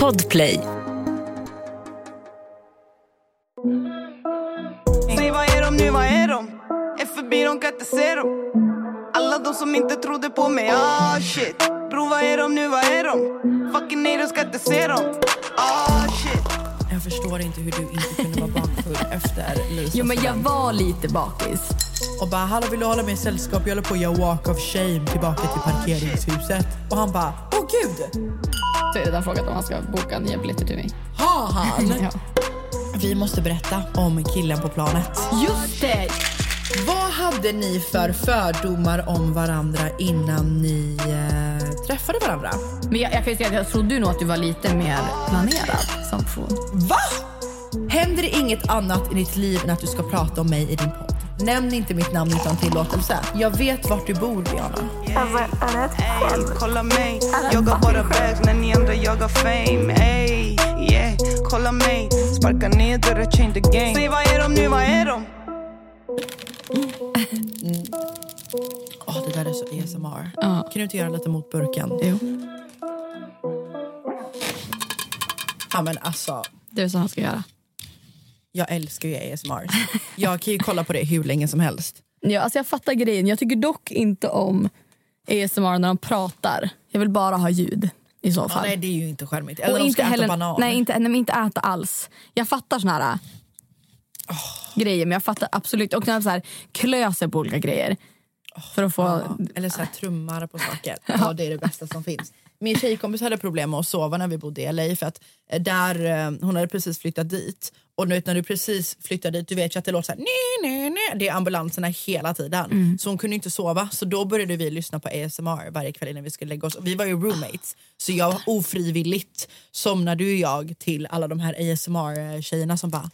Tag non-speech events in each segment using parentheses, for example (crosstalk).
Podplay. Säg vad är de nu, vad är de? Är förbi, de kan inte se dem Alla de som inte trodde på mig, ah shit Bro vad är de nu, vad är de? Fucking haters ska inte se dem Ah shit Jag förstår inte hur du inte kunde vara bakfull (laughs) efter Lisas Jo men jag var lite bakis. Och bara, hallå vill du hålla mig i sällskap? Jag håller på att göra walk of shame tillbaka till parkeringshuset. Och han bara, åh gud! Så är det frågat om han ska boka nya biljetter till mig. Har han? (laughs) Ja. Vi måste berätta om killen på planet. Just det! Vad hade ni för fördomar om varandra innan ni eh, träffade varandra? Men jag, jag kan säga att jag trodde nog att du var lite mer planerad som person. Va? Händer det inget annat i ditt liv än att du ska prata om mig i din podd? Nämn inte mitt namn utan tillåtelse. Jag vet vart du bor, Diana. Kolla mig Jag har bara bags när ni andra jagar fame Ey, yeah, kolla mig Sparka ner dörrar, change the game Säg vad är de nu, vad är de? Åh, det där är så ASMR. Ja. Kan du inte göra lite mot burken? Jo, Ja, men alltså, det är så han ska göra. Jag älskar ju ASMR. Jag kan ju kolla på det hur länge som helst. Ja, alltså jag fattar grejen. Jag tycker dock inte om ASMR när de pratar. Jag vill bara ha ljud i så Ja, fall. nej, det är ju inte charmigt. Eller och de inte ska heller, äta banan. Nej, inte, nej, inte äta alls. Jag fattar såna här grejer, men jag fattar absolut. Och när de så här klöser på olika grejer. För att få... Ja, eller så här, trummar på saker. (laughs) Ja, det är det bästa som finns. Min tjejkompis hade problem med att sova när vi bodde i LA för att eh, där, eh, hon hade precis flyttat dit och du vet, när du precis flyttar dit du vet ju att det låter så här, nej, nej, nej. det är ambulanserna hela tiden. Så hon kunde inte sova så då började vi lyssna på ASMR varje kväll innan vi skulle lägga oss. Och vi var ju roommates så jag ofrivilligt somnade ju jag till alla de här ASMR tjejerna som bara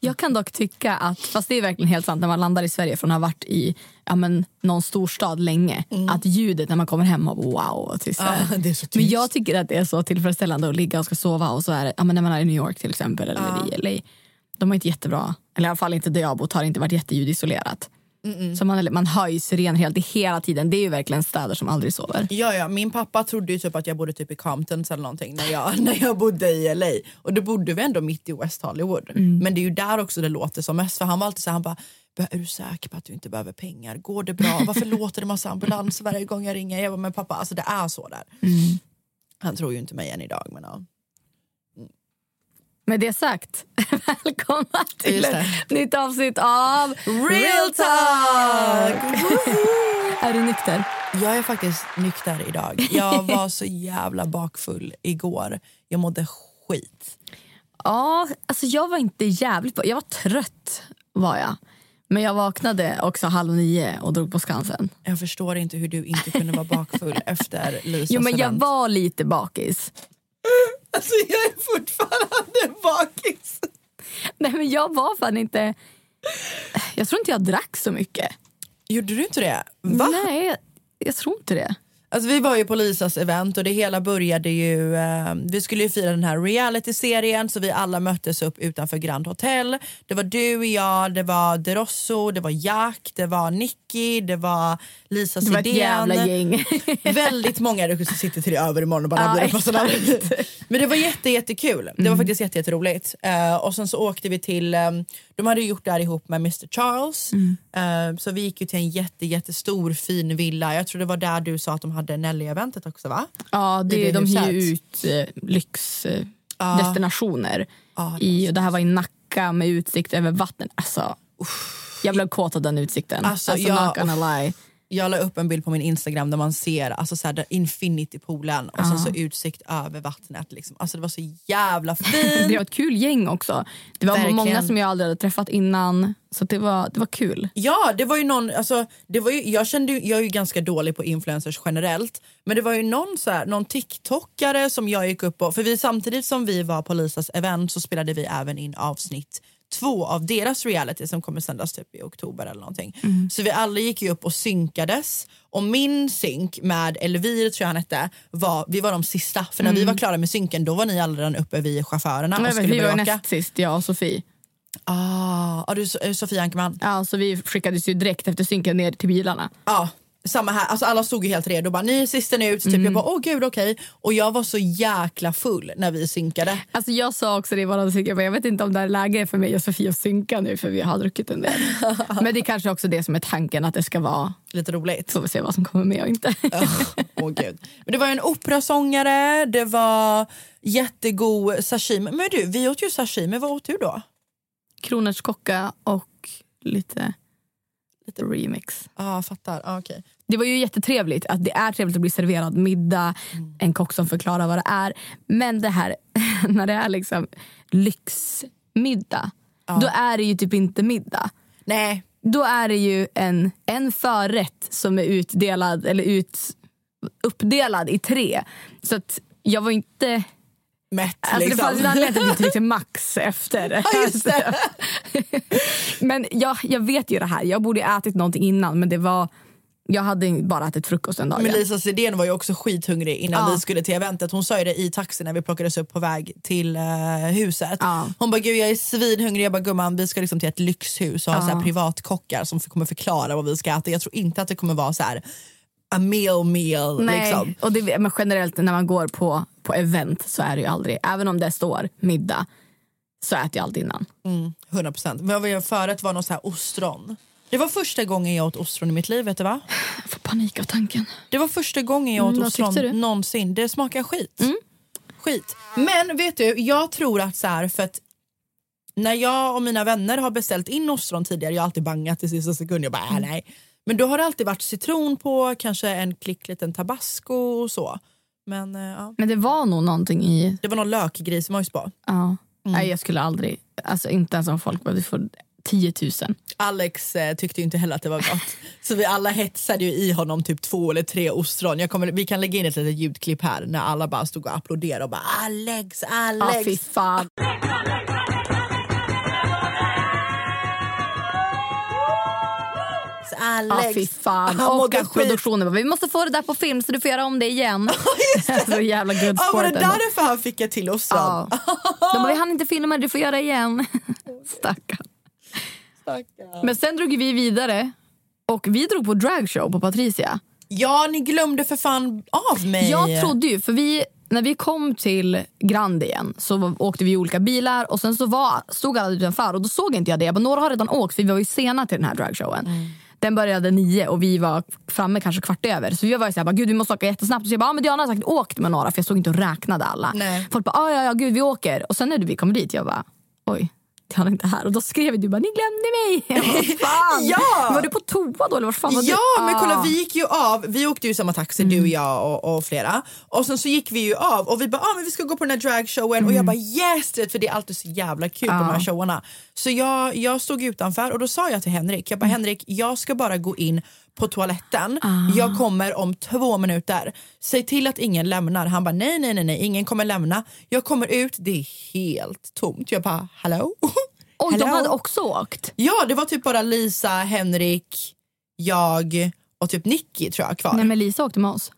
Jag kan dock tycka att, fast det är verkligen helt sant när man landar i Sverige från att ha varit i ja, men, någon storstad länge, att ljudet när man kommer hem, wow tyst. Ah, det är så tyst. Men jag tycker att det är så tillfredsställande att ligga och ska sova och så är det, ja, men när man är i New York till exempel eller i LA. De har inte jättebra, eller i alla fall inte där jag bott har inte varit jätteljudisolerat. Så man, man hör ju sirener helt hela tiden. Det är ju verkligen städer som aldrig sover. Ja, ja, min pappa trodde ju typ att jag bodde typ i Comptons eller någonting när jag, (laughs) när jag bodde i LA. Och då bodde vi ändå mitt i West Hollywood. Men det är ju där också det låter som mest. För han var alltid så här, han bara, "Be- är du säker på att du inte behöver pengar? Går det bra? Varför (laughs) låter det massa ambulans varje gång jag ringer? Jag bara, men pappa, alltså det är så där. Han tror ju inte mig än idag. Men ja. Med det sagt, (laughs) välkomna till ett nytt avsnitt av Real talk! Är du nykter? Jag är faktiskt nykter idag. Jag (laughs) var så jävla bakfull igår. Jag mådde skit. Ja, alltså jag var inte jävligt bra. Jag var trött var jag. Men jag vaknade också halv nio och drog på Skansen. Jag förstår inte hur du inte kunde vara bakfull (laughs) efter Lisas Jo men jag event. var lite bakis. Alltså jag är fortfarande bakis. Nej men jag var fan inte... Jag tror inte jag drack så mycket. Gjorde du inte det? Va? Nej, jag tror inte det. Alltså vi var ju på Lisas event och det hela började ju, eh, vi skulle ju fira den här reality-serien så vi alla möttes upp utanför Grand Hotel. Det var du, jag, det var Derosso, det var Jack, det var Nicky, det var Lisa Det var ett Sidén. jävla gäng. (laughs) Väldigt många du sitter till i övermorgon och bara Ja, namn. Men det var jätte, jättekul. Det var faktiskt jätte, jätteroligt. Eh, och sen så åkte vi till, eh, de hade gjort det här ihop med Mr Charles. Eh, så vi gick ju till en jätte, jättestor fin villa. Jag tror det var där du sa att de hade Nelly-eventet också va? Ja, det, det de hyr ut eh, lyxdestinationer. Det i, och det här var i Nacka med utsikt över vattnet. Alltså, jag blev kåt av den utsikten. Alltså, Alltså, jag- not gonna lie. Jag la upp en bild på min Instagram där man ser alltså så här, Infinity-poolen och sen så utsikt över vattnet. Liksom. Alltså det var så jävla fint. (laughs) Det var ett kul gäng också. Det var Verkligen. många som jag aldrig hade träffat innan. Så det var, det var kul. Ja, det var ju någon, alltså, det var ju, jag, kände, jag är ju ganska dålig på influencers generellt, men det var ju någon, så här, någon TikTokare som jag gick upp på, för vi samtidigt som vi var på Lisas event så spelade vi även in avsnitt två av deras reality som kommer sändas typ i oktober eller någonting. Så vi alla gick ju upp och synkades och min synk med Elvir tror jag han hette, var, vi var de sista. För när vi var klara med synken då var ni alla redan uppe vid chaufförerna och Men skulle vi var börja åka. näst sist, jag och Sofie. Ah, ah, du, eh, Sofia Ankerman. Ja, så vi skickades ju direkt efter synken ner till bilarna. Ja, Samma här, alltså alla stod ju helt redo. Bara, Ni är sisten ut. Typ. Mm. Jag bara, åh gud okej. Och jag var så jäkla full när vi synkade. Alltså jag sa också det i våran synk, jag vet inte om det är läge för mig och Sofia att synka nu för vi har druckit en del. (laughs) Men det är kanske också det som är tanken att det ska vara, Lite roligt. så vi se vad som kommer med och inte. (laughs) Åh gud. Men det var en operasångare, det var jättegod sashimi. Men du, vi åt ju sashimi. Vad åt du då? Kronärtskocka och lite, lite remix. Ja, ah, fattar. Ah, okej. Det var ju jättetrevligt att det är trevligt att bli serverad middag, en kock som förklarar vad det är. Men det här (laughs) när det är liksom lyxmiddag, då är det ju typ inte middag. Nej, Då är det ju en, en förrätt som är utdelad eller ut, uppdelad i tre. Så att jag var inte... mätt Alltså liksom. Det fanns en anledning till att jag tryckte (laughs) max efter. Ja, det. (laughs) men jag, jag vet ju det här. Jag borde ätit någonting innan men det var... Jag hade bara ätit frukost en dag. Men Lisa Sidén var ju också skithungrig innan Ja. vi skulle till eventet. Hon sa ju det i taxin när vi plockades upp på väg till eh, huset. Ja. Hon bara, gud jag är svinhungrig. Jag bara, gumman vi ska liksom till ett lyxhus och ha Ja. så här privatkockar som kommer förklara vad vi ska äta. Jag tror inte att det kommer vara så här a meal meal. Nej, Liksom. och det, men generellt när man går på, på event så är det ju aldrig, även om det står middag, så äter jag alltid innan. Mm, 100%. Men vad vi gör förrätt var någon så här ostron. Det var första gången jag åt ostron i mitt liv, vet du va? Jag får panik av tanken. Det var första gången jag åt Mm, ostron? Mm. någonsin. Det smakar skit. Skit. Men vet du, jag tror att så här, för att när jag och mina vänner har beställt in ostron tidigare, jag har alltid bangat i sista sekund, jag bara Mm. äh, nej. Men då har det alltid varit citron på, kanske en klick liten tabasco och så. Men eh, ja, Men det var nog någonting i... det var någon lökgrismojs på. Ja. Nej, jag skulle aldrig... Alltså inte ens om folk bara, du får 10 000. Alex eh, tyckte inte heller att det var gott. (laughs) Så vi alla hetsade ju i honom typ två eller tre ostron. Jag kommer, vi kan lägga in ett litet ljudklipp här när alla bara stod och applåderade och bara Alex, Alex. fy fan. Alex. Ja, fy fan. Han Och att produktionen bara, vi måste få det där på film så du får göra om det igen. (laughs) (laughs) så jävla good Ja, var det därför han fick ett till ostron? Ja. De bara, vi hann inte filma det, du får göra igen. Stackarn. Men sen drog vi vidare och vi drog på dragshow på Patricia. Ja, ni glömde för fan av mig. Jag trodde ju, för vi, när vi kom till Grand igen så åkte vi i olika bilar och sen så var, stod alla utanför och då såg inte jag det. Bara, några har redan åkt för vi var ju sena till den här dragshowen. Den började nio och vi var framme kanske kvart över. Så vi var ju såhär, gud vi måste åka jättesnabbt. Så jag bara, ah, men Diana har sagt åkt med några för jag stod inte och räknade alla. Nej. Folk bara, ah, ja ja gud vi åker. Och sen när vi kom dit, jag bara, oj. Diana är inte här. Och då skrev du bara, ni glömde mig. Bara, (laughs) fan. Ja! Var du på toa då? Eller var fan var Ja du? men kolla Ah. vi gick ju av, vi åkte ju samma taxi Mm. du och jag och, och flera och sen så gick vi ju av och vi bara ah, men vi ska gå på den här dragshowen och Mm. jag bara yes för det är alltid så jävla kul på de här showerna. Så jag, jag stod utanför och då sa jag till Henrik, jag bara Mm. Henrik jag ska bara gå in på toaletten, Ah. jag kommer om två minuter. Säg till att ingen lämnar. Han bara nej nej nej nej ingen kommer lämna. Jag kommer ut, det är helt tomt. Jag bara hallå? (laughs) Och de Hello? hade också åkt. Ja, det var typ bara Lisa, Henrik, jag och typ Nicky tror jag kvar. Nej, men Lisa åkte med oss.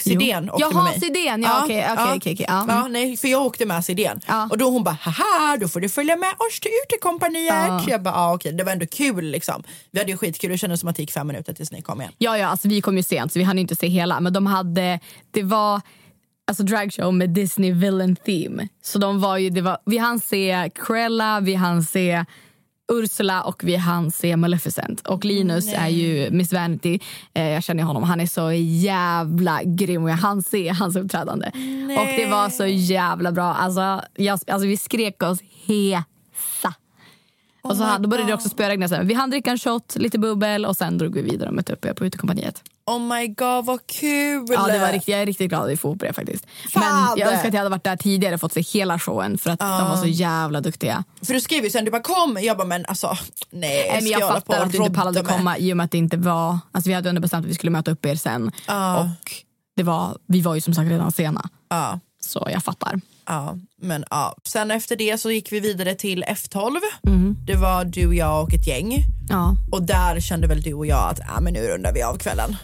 Sidén åkte Jaha, med mig. Sidén. Ja, okej, okej, okej, okej, ja. ja, nej, för jag åkte med Sidén. Ja. Och då hon bara, haha, då får du följa med oss till utekompaniet. Ja. Så Jag bara, ah, okej, det var ändå kul liksom. Vi hade ju skitkul, det kändes som att det gick fem minuter tills ni kom igen. Ja, ja, alltså vi kom ju sent så vi hann inte se hela. Men de hade, det var alltså dragshow med Disney villain theme. Så de var ju, det var, vi hann se Cruella, vi hann se Ursula och vi hann se Maleficent. Och Linus är ju Miss Vanity. Eh, jag känner honom. Han är så jävla grym och jag hann se hans uppträdande. Och det var så jävla bra. Alltså, jag, alltså vi skrek oss hesa. Och så han, då började det också spöregna. Vi hann dricka en shot, lite bubbel och sen drog vi vidare upp er på utekompaniet. Oh my god vad kul! Ja, det var riktigt, jag är riktigt glad att vi får ihop det faktiskt. Fan! Men jag önskar att jag hade varit där tidigare och fått se hela showen för att de var så jävla duktiga. För du skrev ju sen, du bara kom, jag bara men alltså nej. Nej, men jag på fattar att du inte pallade med? komma i och med att det inte var... Alltså vi hade ändå bestämt att vi skulle möta upp er sen. Och det var, vi var ju som sagt redan sena. Ja. Så jag fattar. Ja, men ja. Sen efter det så gick vi vidare till F12. Mm. Det var du, jag och ett gäng. Ja. Och där kände väl du och jag att ah, men nu rundar vi av kvällen.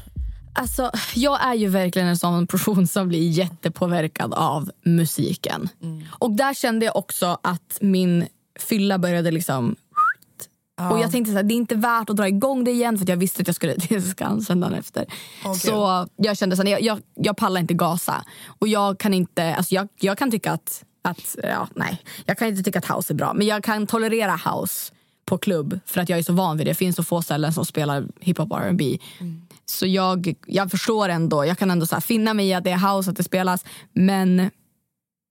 Alltså, jag är ju verkligen en sån person som blir jättepåverkad av musiken. Och där kände jag också att min fylla började liksom Och jag tänkte här, det är inte värt att dra igång det igen för att jag visste att jag skulle till Skansen dagen efter. Okej. Så jag kände här, jag, jag, jag pallar inte gasa. Och jag kan inte, alltså jag, jag kan tycka att, att, ja nej. Jag kan inte tycka att house är bra. Men jag kan tolerera house på klubb för att jag är så van vid det. Det finns så få ställen som spelar hiphop och R&B. Så jag, jag förstår ändå, jag kan ändå så finna mig i att det är house, att det spelas. Men,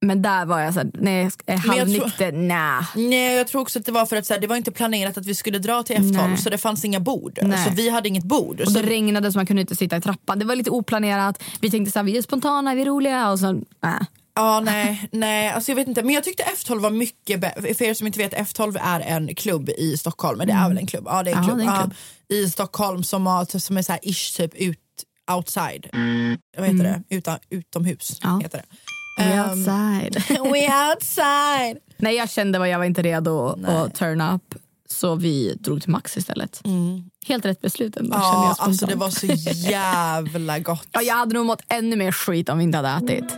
men där var jag så här, nej, halvnykter, nah. Nej, jag tror också att det var för att så här, det var inte planerat att vi skulle dra till F12 Nej. så det fanns inga bord. Nej. Så vi hade inget bord. Och Så, det regnade så man kunde inte sitta i trappan. Det var lite oplanerat. Vi tänkte så här, vi är spontana, vi är roliga. Och så, äh. Ja, nej, nej, alltså jag vet inte. Men jag tyckte F12 var mycket bättre. För er som inte vet, F12 är en klubb i Stockholm. Men det är väl en klubb? Ja, det är en Ja, klubb. är en klubb. Ja, I Stockholm som, har, som är så här ish typ ut, outside. Vad heter det? Utan, utomhus Ja. heter det. We Ehm, outside. (laughs) We outside. Nej, jag kände att jag var inte redo att turn up. Så vi drog till Max istället. Helt rätt beslut ändå, Ja, alltså det var så jävla gott. (laughs) Ja, jag hade nog mått ännu mer skit om vi inte hade ätit.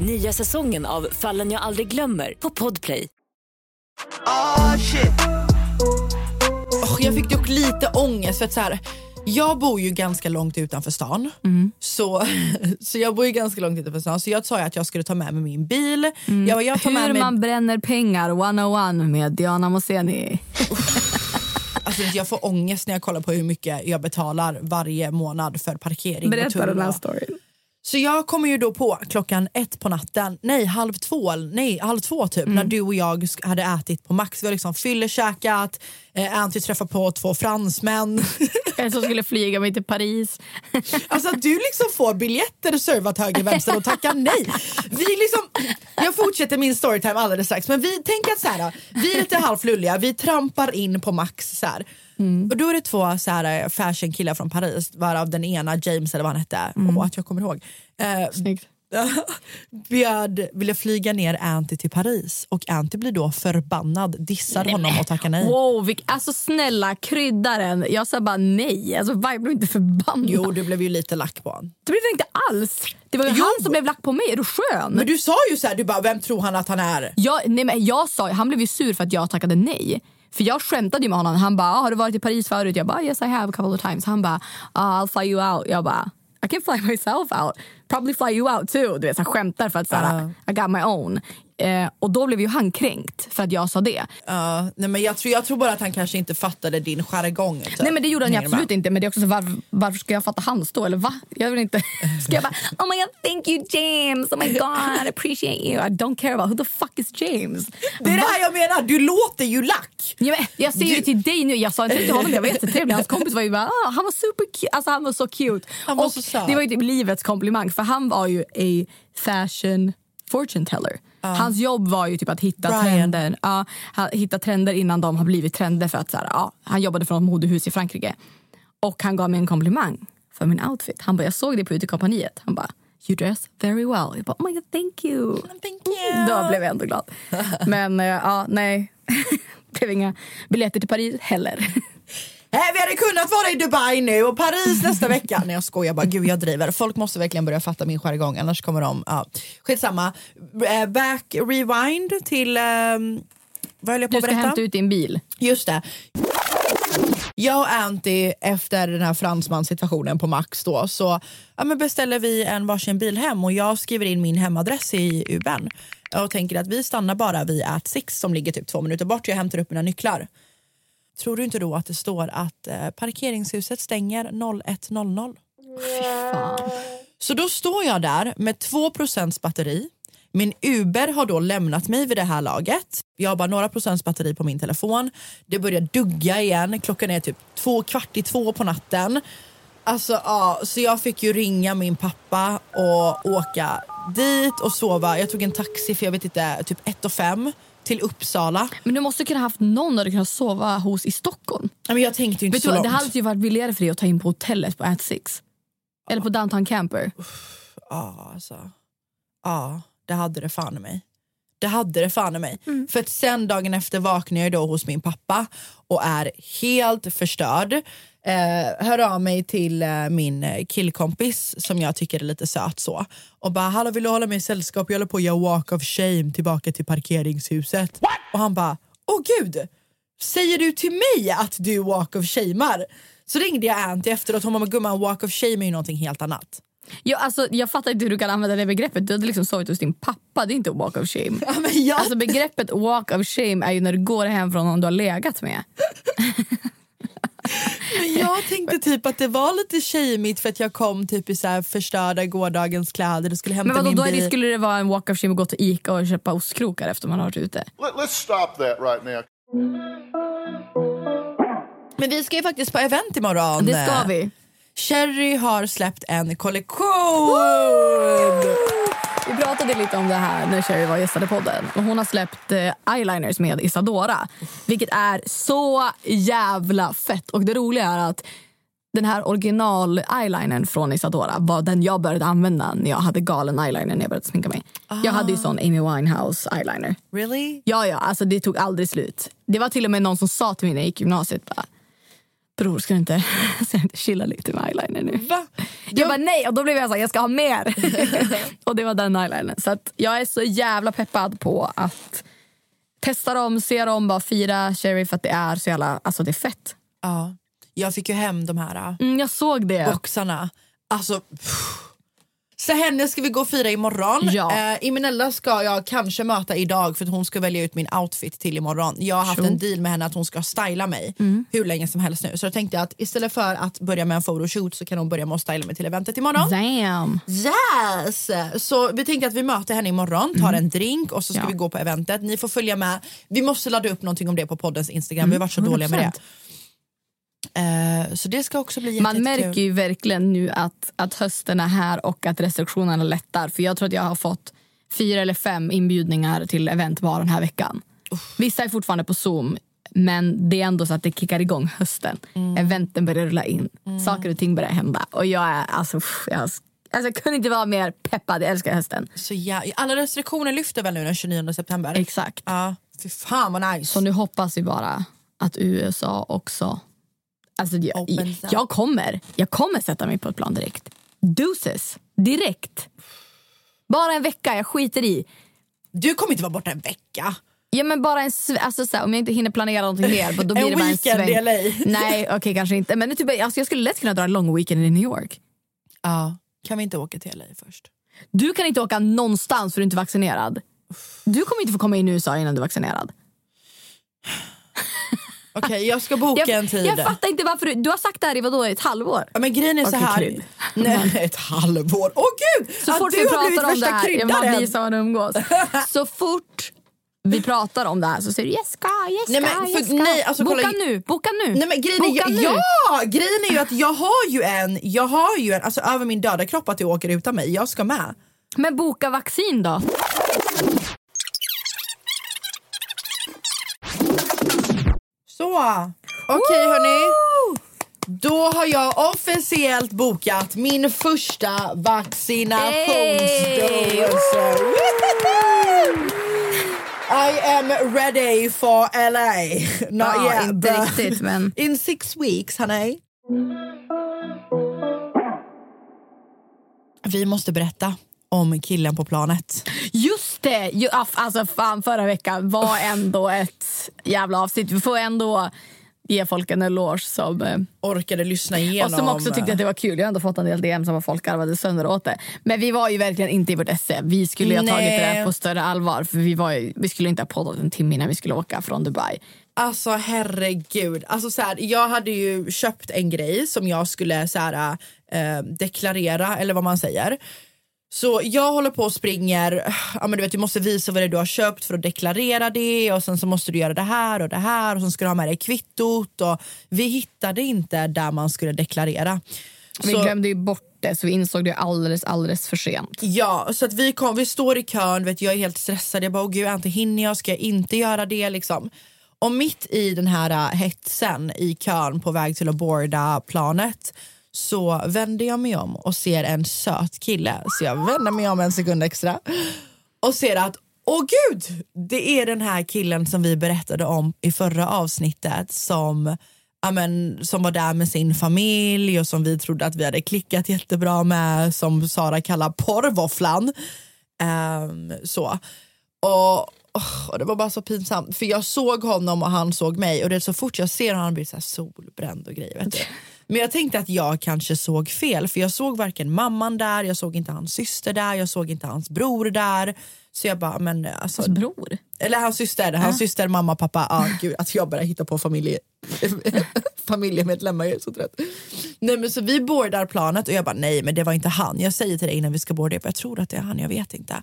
Nya säsongen av Fallen jag aldrig glömmer på Podplay. Oh shit. Och jag fick dock lite ångest för att så här, jag bor ju ganska långt utanför stan. Så, (laughs) så jag bor ju ganska långt utanför stan så jag sa ju att jag skulle ta med mig min bil. Jag, bara, jag tar med Hur mig, man bränner pengar 101 med Diana Moseni. alltså, jag får ångest när jag kollar på hur mycket jag betalar varje månad för parkering. Berätta den här storyn. Så jag kommer ju då på klockan ett på natten, nej halv två, nej halv två typ, när du och jag hade ätit på Max. Vi har liksom fyllekäkat, eh, Anty träffade på två fransmän. (laughs) En som skulle flyga mig till Paris. (laughs) Alltså att du liksom får biljetter servat höger vänster och tackar nej. Vi liksom, jag fortsätter min storytime alldeles strax men vi tänker att så här, vi är lite halvlulliga, vi trampar in på Max så här. Och då är det två så här, fashion killar från Paris varav den ena James eller vad han hette, och att jag kommer ihåg. Eh, Snyggt. (laughs) bjöd, ville flyga ner Anty till Paris och Anty blir då förbannad, dissar honom och tackar nej. Wow, vilk, alltså snälla krydda den. Jag sa bara nej. Alltså, jag blev inte förbannad. Jo, du blev ju lite lack på honom. Det blev jag inte alls. Det var ju Jo. han som blev lack på mig. Är du skön? Men du sa ju så här, du bara, vem tror han att han är? Jag, nej, men jag sa, han blev ju sur för att jag tackade nej. För jag skämtade ju med honom. Han bara, ah, har du varit i Paris förut? Jag bara, yes I have a couple of times. Han bara, ah, I'll fly you out. Jag bara, I can fly myself out. Probably fly you out too. Du vet, han skämtar för att såhär, I got my own. Eh, och då blev ju han kränkt för att jag sa det. Ja, nej men jag, tror, jag tror bara att han kanske inte fattade din jargong. Typ. Nej men det gjorde han ju absolut inte. Men det är också så, varför, varför ska jag fatta hans då? Eller va? Jag vill inte. (laughs) Ska jag bara, oh my god thank you James. Oh my god I appreciate you. I don't care about who the fuck is James. Det är det här jag menar, du låter ju lack. Ja, men jag säger Du- det till dig nu. Jag sa inte till honom, jag var jättetrevlig. Hans (laughs) kompis var ju bara, ah, han var super cute. Alltså han var så cute. Han var och så det var ju typ livets komplimang för han var ju a fashion fortune teller. Hans jobb var ju typ att hitta Brian. trender. Han- hitta trender innan de har blivit trender. För att, så här, ja, han jobbade för ett modehus i Frankrike. Och han gav mig en komplimang för min outfit. Han bara, jag såg det på utekompaniet. Han bara, you dress very well. Jag bara, oh my god thank you. Thank you. Då blev jag ändå glad. (laughs) Men eh, ja, nej. Det (laughs) blev inga biljetter till Paris heller. Eh, vi hade kunnat vara i Dubai nu och Paris nästa (laughs) vecka. Nej jag skojar bara, gud jag driver. Folk måste verkligen börja fatta min jargong annars kommer de, ja. Skitsamma. Eh, back, rewind till, ehm, vad höll jag på Du att ska berätta? hämta ut din bil. Just det. Jag och Anty efter den här fransmanssituationen på Max då så ja, men beställer vi en varsin bil hem och jag skriver in min hemadress i Ubern och tänker att vi stannar bara vid At Six som ligger typ två minuter bort. Jag hämtar upp mina nycklar. Tror du inte då att det står att eh, parkeringshuset stänger 01.00? Fan. Så då står jag där med 2% batteri. Min Uber har då lämnat mig vid det här laget. Jag har bara några procents batteri på min telefon. Det börjar dugga igen. Klockan är typ två, kvart i två på natten. Alltså, ja, så jag fick ju ringa min pappa och åka dit och sova. Jag tog en taxi för jag vet inte, typ ett och fem till Uppsala. Men du måste kunna haft någon där du kunnat sova hos i Stockholm. Men jag tänkte inte Vet så du, långt. det hade ju varit billigare för dig att ta in på hotellet på At Six. Eller på Downtown Camper. Ja, alltså. Ja, det hade det fan i mig. Det hade det fan i mig. Mm. För att sen dagen efter vaknar jag då hos min pappa och är helt förstörd. Eh, hör av mig till eh, min killkompis som jag tycker är lite söt så. Och bara, hallå vill du hålla mig i sällskap? Jag håller på att göra walk of shame tillbaka till parkeringshuset. Och han bara, åh gud, säger du till mig att du walk of shamear? Så ringde jag Anty efteråt och hon bara, gumman walk of shame är ju någonting helt annat. Jag, alltså, jag fattar inte hur du kan använda det begreppet. Du hade liksom sovit hos din pappa. Det är inte walk of shame. Ja, men jag Alltså begreppet walk of shame är ju när du går hem från någon du har legat med. Men jag tänkte typ att det var lite shameigt för att jag kom typ i så här förstörda gårdagens kläder och skulle hämta Men vadå, min då är bil. det, skulle det vara en walk of shame att gå till Ica och köpa ostkrokar efter man har varit ute? Let, let's stop that right now. Men vi ska ju faktiskt på event imorgon. Det ska vi. Cherry har släppt en kollektion! Vi pratade lite om det här när Sherry var gästade podden. Och hon har släppt eh, eyeliners med Isadora. Vilket är så jävla fett. Och det roliga är att den här original eyelinern från Isadora var den jag började använda när jag hade galen eyeliner när jag började sminka mig. Jag hade ju sån Amy Winehouse eyeliner. Really? Ja, ja, alltså det tog aldrig slut. Det var till och med någon som sa till mig när jag gick gymnasiet bara, Bror, ska du inte, ska du inte chilla lite med eyeliner nu? Va? Jag bara nej och då blev jag så här, jag ska ha mer. (laughs) och det var den eyelinern. Så att jag är så jävla peppad på att testa dem, se dem, bara fira Cherry för att det är så jävla, alltså det är fett. Ja. Jag fick ju hem de här Mm, jag såg det. boxarna. Alltså... pff. Så henne ska vi gå och fira imorgon. Ja. Eh, Imenella ska jag kanske möta idag för att hon ska välja ut min outfit till imorgon. Jag har haft Sure. en deal med henne att hon ska styla mig Mm. hur länge som helst nu. Så jag tänkte att istället för att börja med en photoshoot så kan hon börja med att styla mig till eventet imorgon. Damn. Yes! Så vi tänkte att vi möter henne imorgon, tar en drink och så ska Mm. Ja. vi gå på eventet. Ni får följa med. Vi måste ladda upp någonting om det på poddens Instagram. vi har varit så dåliga med det. 100%. Eh, så det ska också bli jätte- Man jättekul. märker ju verkligen nu att, att hösten är här och att restriktionerna lättar. För jag tror att jag har fått fyra eller fem inbjudningar till event bara den här veckan. Vissa är fortfarande på Zoom, men det är ändå så att det kickar igång hösten. Eventen börjar rulla in, saker och ting börjar hända. Och jag är alltså, jag, alltså, jag kunde inte vara mer peppad, jag älskar hösten. Så ja, alla restriktioner lyfter väl nu den 29 september? Exakt. Ja, fy fan vad nice. Så nu hoppas vi bara att USA också... Alltså jag, jag, kommer, jag kommer sätta mig på ett plan direkt. Deuces. Direkt. Bara en vecka, jag skiter i. Du kommer inte vara borta en vecka. Ja, men bara en alltså, så här, om jag inte hinner planera någonting mer då (laughs) blir En det bara en weekend sväng. i LA. (laughs) Nej, okej kanske inte. Men typ, alltså, jag skulle lätt kunna dra en lång weekend i New York. Ja. Kan vi inte åka till LA först? Du kan inte åka någonstans för du är inte vaccinerad. Du kommer inte få komma in i USA innan du är vaccinerad. Okej, jag ska boka Jag, en tid. jag fattar inte varför du, du har sagt det här i vadå, ett halvår? Ja, men grejen är så Okej, här. krydd. Nej, ett halvår. Åh gud! Så att fort du vi pratar om det här, ja, man kryddaren. blir som man umgås. (laughs) Så fort vi pratar om det här så säger du yes ska, yes Nej, men för- yes ska. nej, alltså, boka kolla- nu, boka nu. Nej, men grejen, boka är, nu. ja, grejen är ju att jag har ju en, jag har ju en, alltså över min döda kropp att du åker utan mig. Jag ska med. Men boka vaccin då. Så, okej hörni. Då har jag officiellt bokat min första vaccinationsdos. I am ready for LA. Not Ja, yet, inte riktigt, men- (laughs) In six weeks, honey. Vi måste berätta om killen på planet. Just det! Ju, alltså fan förra veckan var ändå ett jävla avsnitt. Vi får ändå ge folk en eloge som, eh, Orkade lyssna och igenom. som också tyckte att det var kul. Jag har ändå fått en del DM som folk garvade sönder åt det. Men vi var ju verkligen inte i vårt esse. Vi skulle ju ha tagit det där på större allvar. För vi, var ju, vi skulle inte ha poddat en timme innan vi skulle åka från Dubai. Alltså herregud. Alltså, så här, jag hade ju köpt en grej som jag skulle så här, eh, deklarera eller vad man säger. Så jag håller på och springer, ja, men du, vet, du måste visa vad det är du har köpt för att deklarera det och sen så måste du göra det här och det här och sen ska du ha med dig kvittot och vi hittade inte där man skulle deklarera. Vi Så- glömde ju bort det så vi insåg det alldeles, alldeles för sent. Ja, så att vi, kom, vi står i kön, vet, jag är helt stressad. Jag bara, åh gud, inte hinner jag? Ska jag inte göra det? Liksom. Och mitt i den här uh, hetsen i kön på väg till att boarda planet så vänder jag mig om och ser en söt kille. Så jag vänder mig om en sekund extra och ser att Åh gud, det är den här killen som vi berättade om i förra avsnittet som, amen, som var där med sin familj och som vi trodde att vi hade klickat jättebra med, som Sara kallar porrvåfflan. Um, så. Och, och det var bara så pinsamt för jag såg honom och han såg mig och det så fort jag ser honom blir så här solbränd och grejer. Men jag tänkte att jag kanske såg fel för jag såg varken mamman där, jag såg inte hans syster där, jag såg inte hans bror där. Så jag bara, men alltså, Hans bror? Eller hans syster, hans syster, mamma, pappa. Ah, gud, att jag bara hittar på familje, (laughs) familjemedlemmar, jag är så trött. Nej, men så vi boardar planet och jag bara, nej men det var inte han. Jag säger till dig innan vi ska boarda, jag tror att det är han, jag vet inte.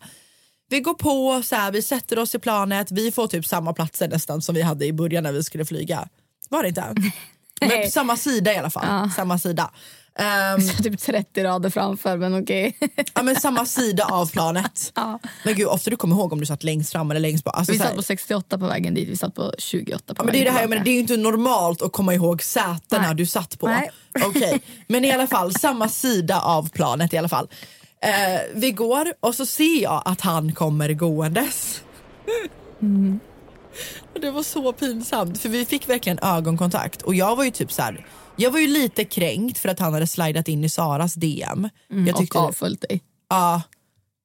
Vi går på, så här, vi sätter oss i planet, vi får typ samma platser nästan som vi hade i början när vi skulle flyga. Var det inte? (laughs) Men på samma sida i alla fall. Ja. Samma sida. (laughs) Um, typ 30 rader framför, men okej. ja, men samma sida av planet. (laughs) Ja. Men gud, ofta du kommer ihåg om du satt längst fram eller längst bak. Alltså, Vi så satt på 68 på vägen dit, vi satt på 28 på Ja, men det, är det, här, menar, det är ju inte normalt att komma ihåg sätena Nej. du satt på. Nej. (laughs) Okej, Men i alla fall, samma sida av planet i alla fall. Eh, vi går och så ser jag att han kommer gåendes. Och det var så pinsamt för vi fick verkligen ögonkontakt och jag var ju typ så här. Jag var ju lite kränkt för att han hade slidat in i Saras DM. Mm, jag tyckte och avföljt dig. Ja,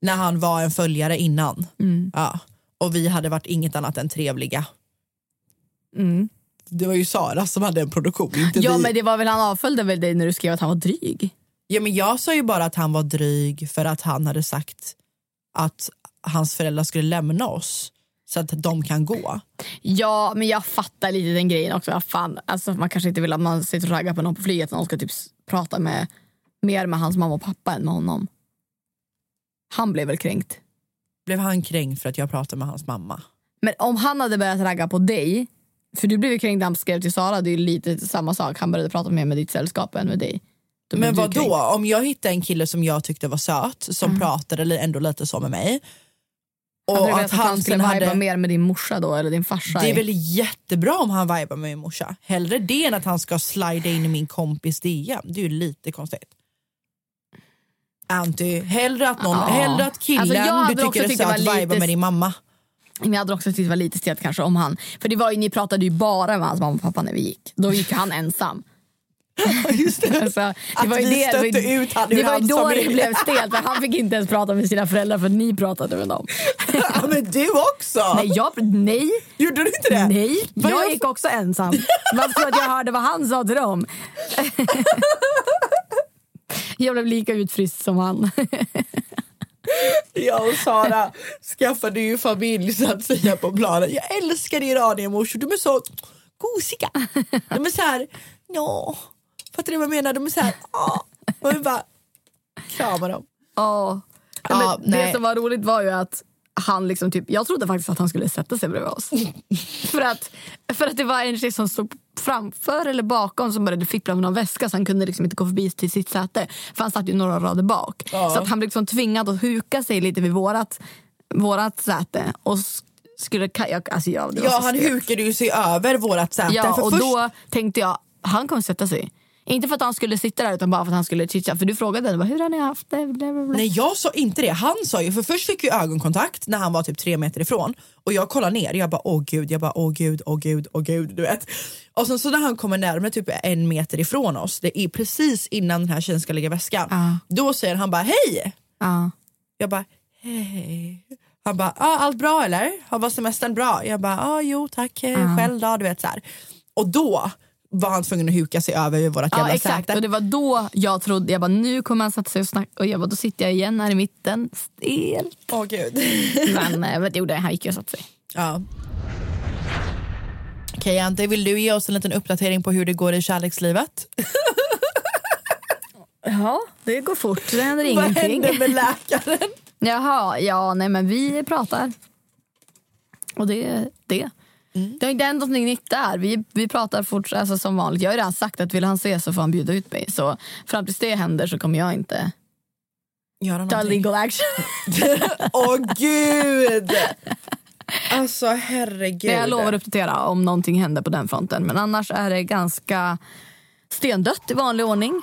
när han var en följare innan. Mm. Ja, och vi hade varit inget annat än trevliga. Mm. Det var ju Sara som hade en produktion, inte Ja vi. men det var väl han avföljde väl dig när du skrev att han var dryg? Ja, men jag sa ju bara att han var dryg för att han hade sagt att hans föräldrar skulle lämna oss så att de kan gå. Ja men jag fattar lite den grejen också. Fan, alltså, man kanske inte vill att man sitter och raggar på någon på flyget och någon ska typ prata med, mer med hans mamma och pappa än med honom. Han blev väl kränkt. Blev han kränkt för att jag pratade med hans mamma? Men om han hade börjat ragga på dig, för du blev ju kränkt när han skrev till Sara, det är lite samma sak. Han började prata mer med ditt sällskap än med dig. Då Men vad då? Om jag hittade en kille som jag tyckte var söt som pratade li- ändå lite så med mig och Hade att att han skulle skulle viba hade mer med din morsa då eller din farsa? Det är väl jättebra om han vibar med min morsa. Hellre det än att han ska slida in i min kompis DM. Det är ju lite konstigt. Anty, hellre att, någon, Ja. hellre att killen Alltså, jag hade du också tycker är söt vibar lite- med din mamma. Men jag hade också tyckt det var lite stelt kanske om han, för det var ju, ni pratade ju bara med hans mamma och pappa när vi gick. Då gick han ensam. (laughs) Just det. Alltså, det Att var vi det, det stötte ut han Det var hans då familj. det blev stelt för (laughs) han fick inte ens prata med sina föräldrar för ni pratade med dem. (laughs) ja, men du också! Nej, jag, nej, Gjorde du inte det? nej. Vad Jag jag- gick också ensam. Varför tror att jag hörde vad han sa till dem? Jag blev lika utfryst som han. Jag och Sara skaffade ju familj så att säga på planen. Jag älskar iraniermorsor, de är så gosiga. De är så här, ja. Fattar du vad jag menar? De är så här, ja. (laughs) Och vi bara kramar dem. Ja. Ja, Men det nej. som var roligt var ju att han liksom typ, jag trodde faktiskt att han skulle sätta sig bredvid oss. (laughs) för, att, för att det var en tjej som stod framför eller bakom som började fippla med någon väska så han kunde liksom inte gå förbi till sitt säte. För han satt ju några rader bak. Ja. Så att han blev liksom tvingad att huka sig lite vid vårat, vårat säte. Och skulle, jag, alltså jag, Ja, han hukade ju sig över vårat säte. Ja, och först, då tänkte jag, han kommer sätta sig. Inte för att han skulle sitta där utan bara för att han skulle chitcha. För du frågade henne, hur har ni haft det? Bla, bla, bla. Nej jag sa inte det, han sa ju, för först fick vi ögonkontakt när han var typ tre meter ifrån och jag kollade ner, jag bara åh gud, jag bara åh gud, åh gud, åh gud, du vet. Och sen så när han kommer närmare typ en meter ifrån oss, det är precis innan den här tjejen ska lägga väskan, Ja. då säger han bara hej! Ja. Jag bara hej. Han bara ah, allt bra eller? Har var semestern bra? Jag bara ah, jo tack, eh, själv då, du vet så här. Och då var han tvungen att huka sig över vårt Ja jävla exakt säte. och det var då jag trodde, jag bara nu kommer han sätta sig och snacka och jag bara då sitter jag igen här i mitten, stel. Åh gud. (laughs) Men eh, vet du, det, han gick ju och satte sig. Ja. Okej Ante, vill du ge oss en liten uppdatering på hur det går i kärlekslivet? (laughs) Ja, det går fort, det händer Vad ingenting. hände med läkaren? (laughs) Jaha, ja nej men vi pratar. Och det är det. Det har inte hänt någonting nytt där. Vi, vi pratar fort, alltså, som vanligt. Jag har redan sagt att vill han se så får han bjuda ut mig. Så fram tills det händer så kommer jag inte Göra ta legal action. (laughs) Åh gud! Alltså herregud. Jag lovar att uppdatera om någonting händer på den fronten. Men annars är det ganska stendött i vanlig ordning.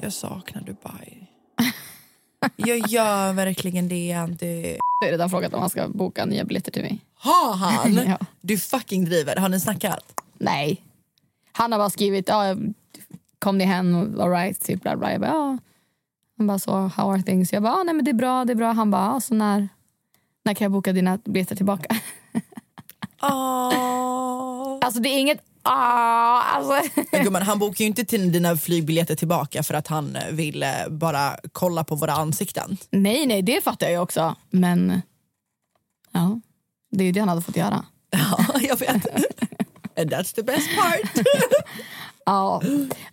Jag saknar Dubai. Jag gör verkligen det. Anty. Jag har redan frågat om han ska boka nya biljetter till mig. Har han? (laughs) Ja. Du fucking driver. Har ni snackat? Nej. Han har bara skrivit, ja, kom ni hem, alright, typ bla bla. Jag bara, ja. Han bara, så how are things? Jag bara, ah, nej men det är bra, det är bra. Han bara, så när, när kan jag boka dina biljetter tillbaka? (laughs) Oh. Alltså det är inget, ah, alltså. Gumman, han bokar ju inte till dina flygbiljetter tillbaka för att han vill eh, bara kolla på våra ansikten. Nej, nej, det fattar jag ju också. Men ja, det är ju det han hade fått göra. (laughs) Ja, jag vet. And that's the best part. (laughs) Ja.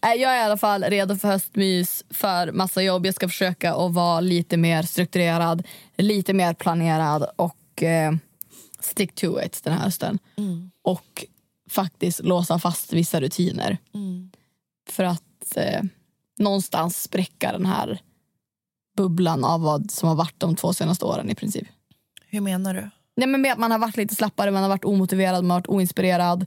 Jag är i alla fall redo för höstmys, för massa jobb. Jag ska försöka att vara lite mer strukturerad, lite mer planerad och eh, stick to it den här hösten. Och faktiskt låsa fast vissa rutiner. För att eh, någonstans spräcka den här bubblan av vad som har varit de två senaste åren i princip. Hur menar du? Nej, men med att man har varit lite slappare, man har varit omotiverad, man har varit oinspirerad.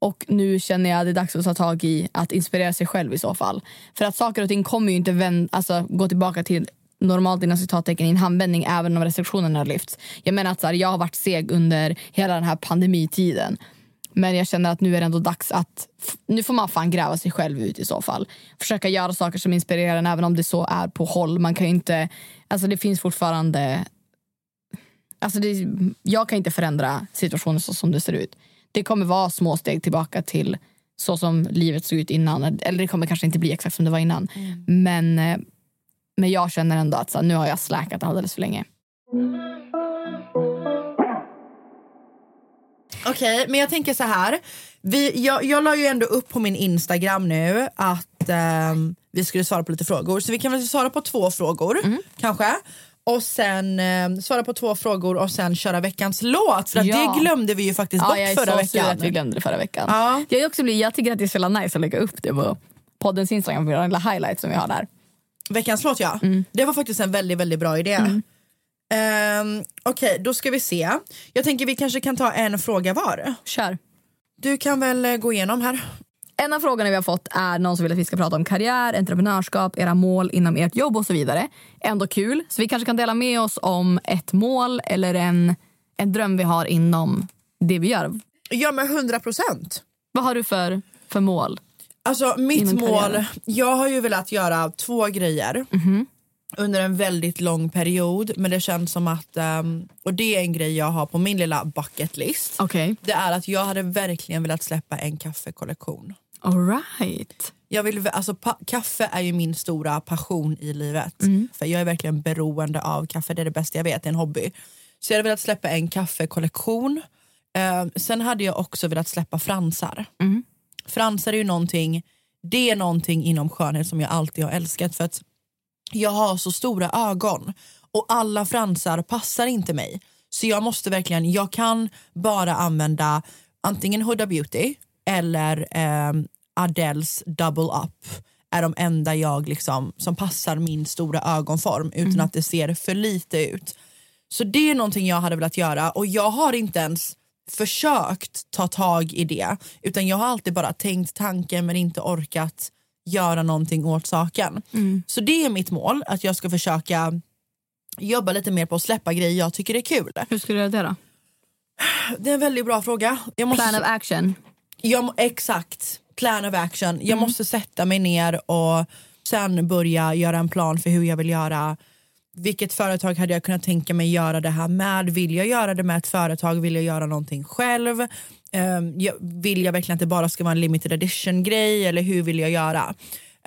Och nu känner jag att det är dags att ta tag i att inspirera sig själv i så fall. För att saker och ting kommer ju inte vän- alltså, gå tillbaka till normalt inom citattecken i en handvändning även om restriktionerna har lyfts. Jag menar att så här, jag har varit seg under hela den här pandemitiden. Men jag känner att nu är det ändå dags att nu får man fan gräva sig själv ut i så fall. Försöka göra saker som inspirerar en även om det så är på håll. Man kan ju inte, alltså det finns fortfarande Alltså det, jag kan inte förändra situationen så som det ser ut. Det kommer vara små steg tillbaka till så som livet såg ut innan. Eller det kommer kanske inte bli exakt som det var innan. Men, eh, men jag känner ändå att så, nu har jag släkat alldeles för länge. Okej, men jag tänker så här. Vi, jag, jag la ju ändå upp på min Instagram nu att ehm, vi skulle svara på lite frågor. Så vi kan väl svara på två frågor kanske. Och sen eh, svara på två frågor och sen köra veckans låt. För Ja. det glömde vi ju faktiskt Ja, bort jag är förra så veckan. att vi glömde det förra veckan. Ja. Jag, också, jag tycker att det är så nice att lägga upp det på poddens Instagram, våra lilla highlights som vi har där. Veckans låt ja. Mm. Det var faktiskt en väldigt väldigt bra idé. Ehm, Okej, då ska vi se. Jag tänker vi kanske kan ta en fråga var. Kör. Du kan väl eh, gå igenom här. En av frågorna vi har fått är någon som vill att vi ska prata om karriär, entreprenörskap, era mål inom ert jobb och så vidare. Ändå kul. Så vi kanske kan dela med oss om ett mål eller en, en dröm vi har inom det vi gör. Ja men 100 procent. Vad har du för, för mål? Alltså mitt mål, jag har ju velat göra två grejer Mhm. Under en väldigt lång period men det känns som att, ehm, och det är en grej jag har på min lilla bucket list. Okej. Det är att jag hade verkligen velat släppa en kaffekollektion. All right. Jag vill, alltså, kaffe är ju min stora passion i livet. Mm. För Jag är verkligen beroende av kaffe, det är det bästa jag vet, det är en hobby. Så jag hade velat släppa en kaffekollektion. Eh, sen hade jag också velat släppa fransar. Mm. Fransar är ju någonting, det är någonting inom skönhet som jag alltid har älskat. För att jag har så stora ögon och alla fransar passar inte mig. Så jag måste verkligen, jag kan bara använda antingen Huda Beauty eller ehm, Adeles Double Up är de enda jag liksom, som passar min stora ögonform utan att det ser för lite ut. Så det är någonting jag hade velat göra och jag har inte ens försökt ta tag i det utan jag har alltid bara tänkt tanken men inte orkat göra någonting åt saken. Så det är mitt mål, att jag ska försöka jobba lite mer på att släppa grejer jag tycker är kul. Hur skulle du göra det då? Det är en väldigt bra fråga. Måste, Plan of action. jag, exakt, plan of action. Jag Mm. måste sätta mig ner och sen börja göra en plan för hur jag vill göra vilket företag hade jag kunnat tänka mig göra det här med? Vill jag göra det med ett företag? Vill jag göra någonting själv? Jag, vill jag verkligen att det bara ska vara en limited edition grej eller hur vill jag göra?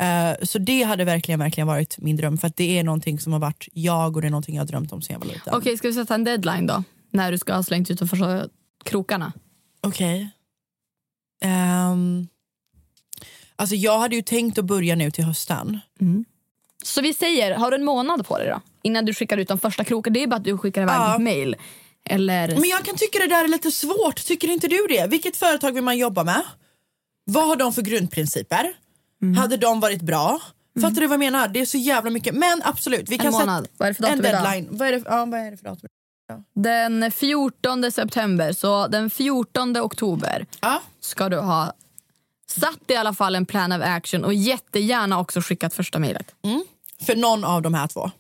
Uh, så det hade verkligen, verkligen varit min dröm för att det är någonting som har varit jag och det är någonting jag har drömt om sen jag var liten. Okej, okay, ska vi sätta en deadline då? När du ska ha slängt ut första krokarna? Okej. Okay. Um, ehm, alltså jag hade ju tänkt att börja nu till hösten. Mm. Så vi säger, har du en månad på dig då? Innan du skickar ut de första krokarna. Det är bara att du skickar iväg ja. ett mail. Eller... Men jag kan tycka det där är lite svårt. Tycker inte du det? Vilket företag vill man jobba med? Vad har de för grundprinciper? Mm. Hade de varit bra? Mm. Fattar du vad jag menar? Det är så jävla mycket. Men absolut, vi kan en månad. Vad är det för datum en deadline. Vad är, det, ja, vad är det för datum? Ja. Den 14 september, så den 14 oktober ja. ska du ha satt i alla fall en plan of action och jättegärna också skickat första mejlet. Mm. För någon av de här två?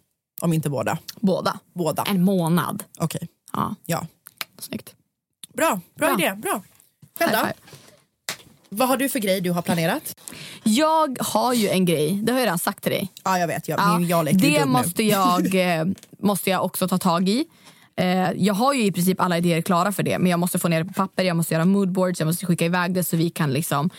Om inte båda? Båda. båda. En månad. Okej. Okay. Ja. ja. Snyggt. Bra, bra, bra. idé. Bra. Själv då? Vad har du för grej du har planerat? Jag har ju en grej, det har jag redan sagt till dig. Ja, jag vet. Jag, ja, jag det måste jag, eh, måste jag också ta tag i. Eh, jag har ju i princip alla idéer klara för det men jag måste få ner det på papper, jag måste göra moodboards, jag måste skicka iväg det så vi kan liksom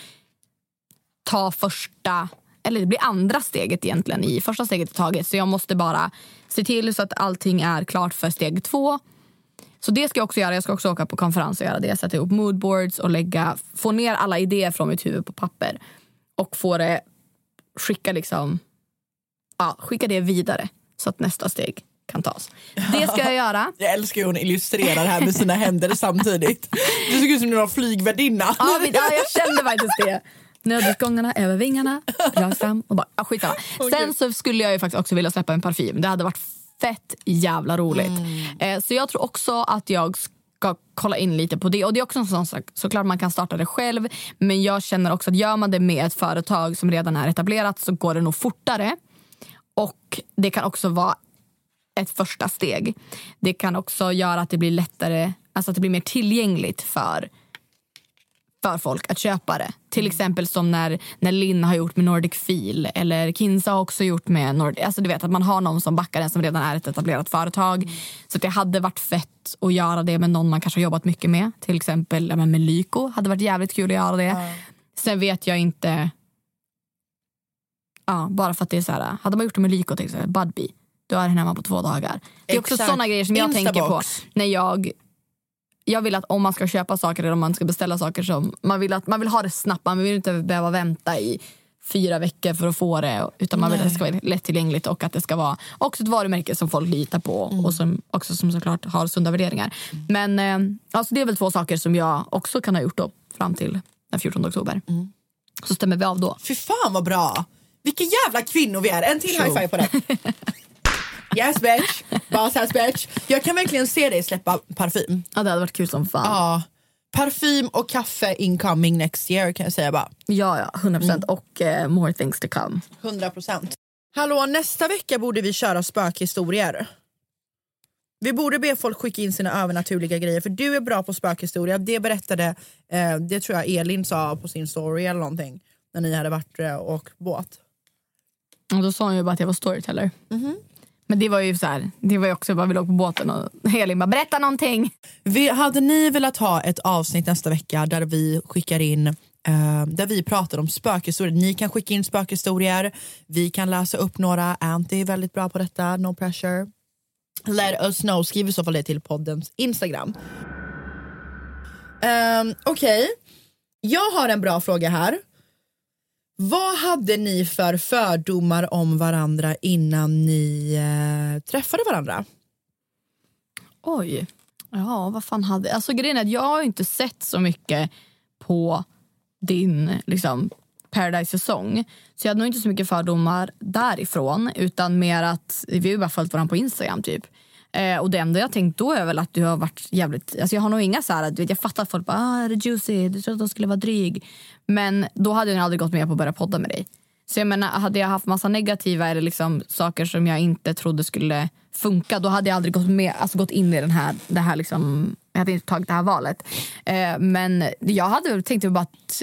ta första eller det blir andra steget egentligen i första steget taget. Så jag måste bara se till så att allting är klart för steg två. Så det ska jag också göra. Jag ska också åka på konferens och göra det. Sätta ihop moodboards och lägga, få ner alla idéer från mitt huvud på papper. Och få det, skicka liksom, ja, skicka det vidare så att nästa steg kan tas. Det ska jag göra. (laughs) Jag älskar hur hon illustrerar här med sina händer samtidigt. Du såg ut som du var flygvärdinna. Ja, ja, jag kände faktiskt det. Nödutgångarna över vingarna, rakt fram och bara, ah, skitsamma. Sen så skulle jag ju faktiskt också vilja släppa en parfym. Det hade varit fett jävla roligt. Mm. Eh, så jag tror också att jag ska kolla in lite på det. Och det är också en sån sak, såklart man kan starta det själv. Men jag känner också att gör man det med ett företag som redan är etablerat så går det nog fortare. Och det kan också vara ett första steg. Det kan också göra att det blir lättare, alltså att det blir mer tillgängligt för för folk att köpa det. Till mm. exempel som när, när Linn har gjort med Nordic Feel eller Kinsa har också gjort med Nordic. Alltså du vet att man har någon som backar den som redan är ett etablerat företag. Mm. Så det hade varit fett att göra det med någon man kanske har jobbat mycket med. Till exempel ja, med Lyko hade varit jävligt kul att göra det. Mm. Sen vet jag inte. Ja, bara för att det är så här. Hade man gjort det med Lyko till exempel, Budbee. Då är hemma på två dagar. Det är också sådana grejer som jag Instabox. tänker på när jag jag vill att om man ska köpa saker eller om man ska beställa saker som man vill att man vill ha det snabbt. Man vill inte behöva vänta i fyra veckor för att få det. Utan man vill att det ska vara lättillgängligt och att det ska vara också ett varumärke som folk litar på mm. och som också som såklart har sunda värderingar. Men eh, alltså det är väl två saker som jag också kan ha gjort då fram till den 14 oktober. Mm. Så stämmer vi av då. Fy fan vad bra! Vilka jävla kvinnor vi är! En till high five på det. (laughs) Yes bitch, boss ass bitch. Jag kan verkligen se dig släppa parfym. Ja det hade varit kul som fan. Ja. Parfym och kaffe incoming next year kan jag säga bara. Ja, ja 100% mm. och uh, more things to come. 100%. Hallå, nästa vecka borde vi köra spökhistorier. Vi borde be folk skicka in sina övernaturliga grejer för du är bra på spökhistoria. Det berättade, eh, det tror jag Elin sa på sin story eller någonting när ni hade varit eh, och båt. Och då sa hon ju bara att jag var storyteller. Mm -hmm. Men det var ju så här, det var ju också bara vi låg på båten och Helin bara berätta någonting. Vi, hade ni velat ha ett avsnitt nästa vecka där vi skickar in uh, där vi pratar om spökhistorier. Ni kan skicka in spökhistorier. Vi kan läsa upp några. Anty är väldigt bra på detta. No pressure. Let us know. Skriv i så fall det till poddens Instagram. Um, Okej. Okay. Jag har en bra fråga här. Vad hade ni för fördomar om varandra innan ni eh, träffade varandra? Oj. Ja, vad fan hade... Alltså grejen är att jag har inte sett så mycket på din liksom, Paradise-säsong. Så jag hade nog inte så mycket fördomar därifrån utan mer att vi har bara följt varandra på Instagram typ. Eh, och det enda jag tänkt då är väl att du har varit jävligt... Alltså jag har nog inga så här, du vet, jag fattar att folk bara ah, är det juicy, du trodde att de skulle vara dryg. Men då hade jag aldrig gått med på att börja podda med dig. Så jag menar, hade jag haft massa negativa eller liksom saker som jag inte trodde skulle funka då hade jag aldrig gått, med, alltså gått in i den här, det här liksom, jag hade inte tagit det här valet. Eh, men jag hade väl tänkt bara att,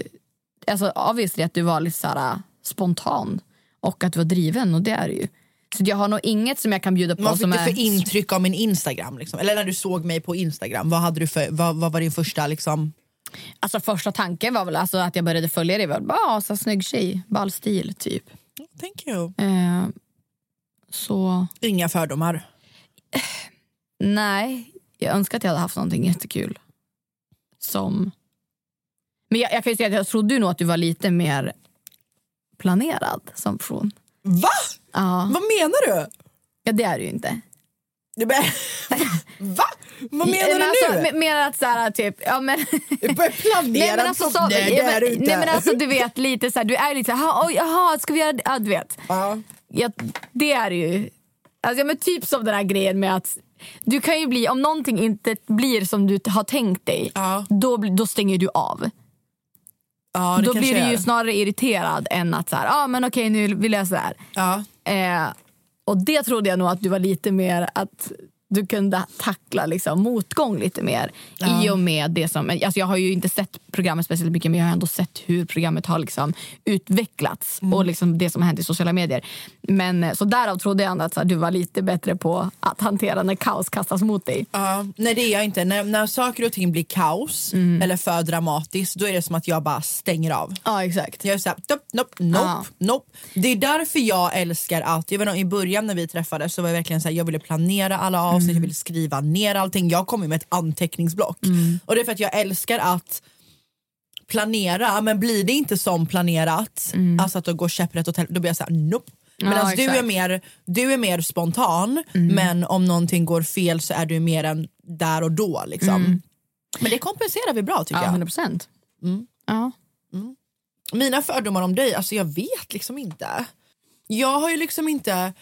alltså obviously att du var lite så här, spontan och att du var driven och det är du ju. Så jag har nog inget som jag kan bjuda på Vad fick du är... för intryck av min Instagram? Liksom? Eller när du såg mig på Instagram, vad, hade du för, vad, vad var din första liksom... Alltså första tanken var väl alltså att jag började följa dig. Bara, ah, så snygg tjej, ball stil typ. Thank you. Eh, så Inga fördomar. nej, jag önskar att jag hade haft någonting jättekul. Som... Men jag, jag kan ju säga att jag trodde nog att du var lite mer planerad som person. Va? Ja, Vad menar du? ja det är du ju inte. Du bara, (laughs) Va? Vad menar men du alltså, nu? me- Menar att så här, typ... Ja, men, börjar planera Nej men alltså, så, nej, det är du nej, men alltså du vet lite så här, du är lite så här, "Ha, oj, jaha, ska vi göra det? Ja, du vet. ja. Ja, det är ju, alltså, ja, men typ som den här grejen med att du kan ju bli, om någonting inte blir som du har tänkt dig, Ja. då, då stänger du av. Ja, det då blir du ju snarare irriterad än att så här, ah, men okej nu vill jag så här. Ja. Eh, och det trodde jag nog att du var lite mer att du kunde tackla liksom, motgång lite mer. I och med det som, alltså jag har ju inte sett programmet speciellt mycket men jag har ändå sett hur programmet har liksom, utvecklats Mm. och liksom det som har hänt i sociala medier. Men, eh, så därav trodde jag att här, du var lite bättre på att hantera när kaos kastas mot dig. Ja, nej det är jag inte. När, när saker och ting blir kaos Mm. eller för dramatiskt då är det som att jag bara stänger av. Ja exakt. Jag är såhär, nope, nope, nope, Ja. nope. Det är därför jag älskar allt. Jag vet, inte, I början när vi träffades så var jag verkligen såhär, jag ville planera alla avsnitt, jag ville skriva ner allting. Jag kom ju med ett anteckningsblock. Och det är för att jag älskar att planera men blir det inte som planerat, alltså att det går käpprätt åt helvete, då blir jag såhär nope. Ja, Medan du, är mer, du är mer spontan men om någonting går fel så är du mer än där och då. Liksom. Men det kompenserar vi bra tycker Ja, jag. 100 procent. Ja. Mina fördomar om dig, alltså jag vet liksom inte. Jag har ju liksom inte...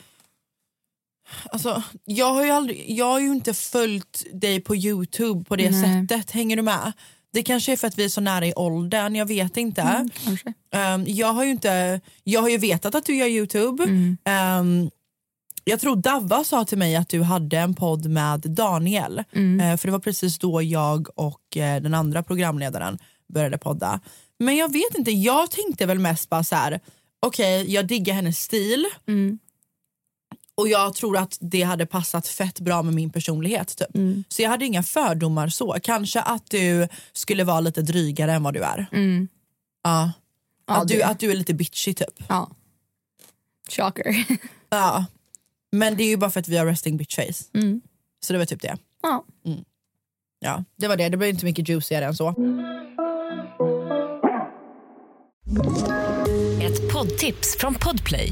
Alltså, jag, har ju aldrig, jag har ju inte följt dig på Youtube på det Nej. sättet, hänger du med? Det kanske är för att vi är så nära i åldern, jag vet inte. Kanske. Ehm, jag, har ju inte jag har ju vetat att du gör Youtube. Ehm, jag tror Davva sa till mig att du hade en podd med Daniel. Eh, för det var precis då jag och eh, den andra programledaren började podda. Men jag vet inte, jag tänkte väl mest bara så här. okej jag diggar hennes stil. Och jag tror att det hade passat fett bra med min personlighet. Typ. Så jag hade inga fördomar så. Kanske att du skulle vara lite drygare än vad du är. Mm. Ja. Ja, att, du, att du är lite bitchy typ. Ja. Shocker. (laughs) Ja. Men det är ju bara för att vi har resting bitch face. Mm. Så det var typ det. Ja. Ja, det var det. Det blev inte mycket juicigare än så. Ett poddtips från Podplay.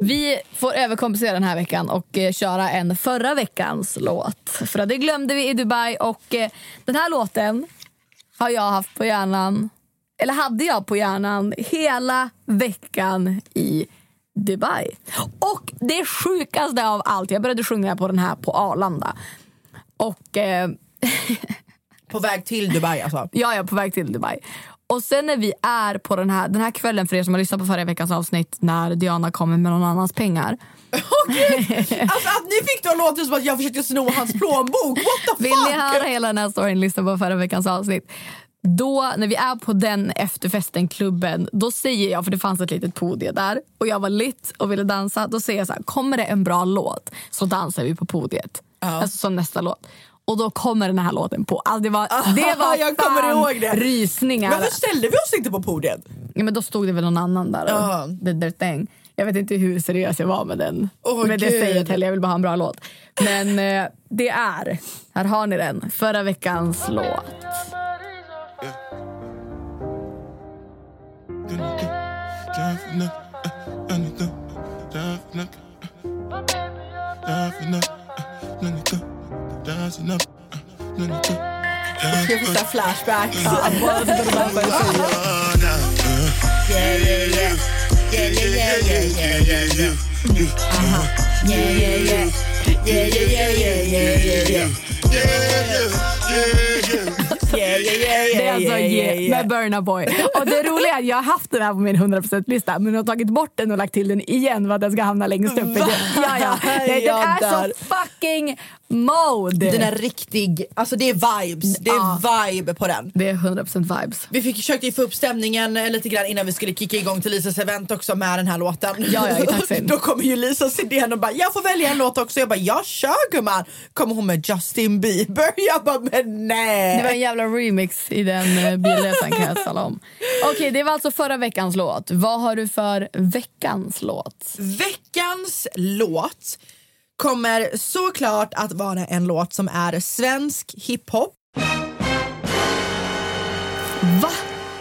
Vi får överkompensera den här veckan och eh, köra en förra veckans låt. För det glömde vi i Dubai och eh, den här låten har jag haft på hjärnan, eller hade jag på hjärnan hela veckan i Dubai. Och det sjukaste av allt, jag började sjunga på den här på Arlanda. Och eh, (laughs) På väg till Dubai alltså. jag är på väg till Dubai. Och sen när vi är på den här, den här kvällen för er som har lyssnat på förra veckans avsnitt när Diana kommer med någon annans pengar. (laughs) (laughs) Alltså att ni fick det att låta som att jag försökte sno hans plånbok. What the Vill fuck? ni höra hela den här storyn, lyssna på förra veckans avsnitt. Då, när vi är på den efterfesten, klubben, då säger jag, för det fanns ett litet podium där och jag var lit och ville dansa. Då säger jag så här, kommer det en bra låt så dansar vi på podiet. Alltså som nästa låt. Och då kommer den här låten på. Alltså det var, det var jag kommer ihåg det. rysningar. Varför ställde vi oss inte på podiet? Ja, men då stod det väl någon annan där och Ja. thing. Jag vet inte hur seriös jag var med den. Åh, med det Gud. säget heller, jag vill bara ha en bra låt. Men eh, det är, här har ni den, förra veckans låt. Jag får såhär flashback. yeah, yeah, yeah. Yeah, yeah, yeah, yeah, yeah, yeah, yeah. Aha. Yeah, yeah, yeah. Yeah, yeah, yeah, yeah, yeah, yeah, yeah. Yeah, yeah, yeah, Det är yeah, alltså yeah, yeah, yeah, yeah. med Burna Boy. Och det roliga är att jag har haft den här på min 100%-lista men jag har tagit bort den och lagt till den igen för att den ska hamna längst upp. det. Ja, ja. Jag Den är så fucking mode. Den är riktig, alltså det är vibes, det är vibe på den. Det är 100% vibes. Vi fick, försökte ju få upp stämningen eh, lite grann innan vi skulle kicka igång till Lisas event också med den här låten. Ja, ja, i. (laughs) Då kommer ju Lisas idén och bara jag får välja en låt också. Jag bara jag kör gumman. Kommer hon med Justin Bieber? (laughs) Jag bara men nej. Det var en jävla remix i den eh, bilresan kan jag tala om. Okej, det var alltså förra veckans låt. Vad har du för veckans låt? Veckans låt kommer såklart att vara en låt som är svensk hiphop. Va?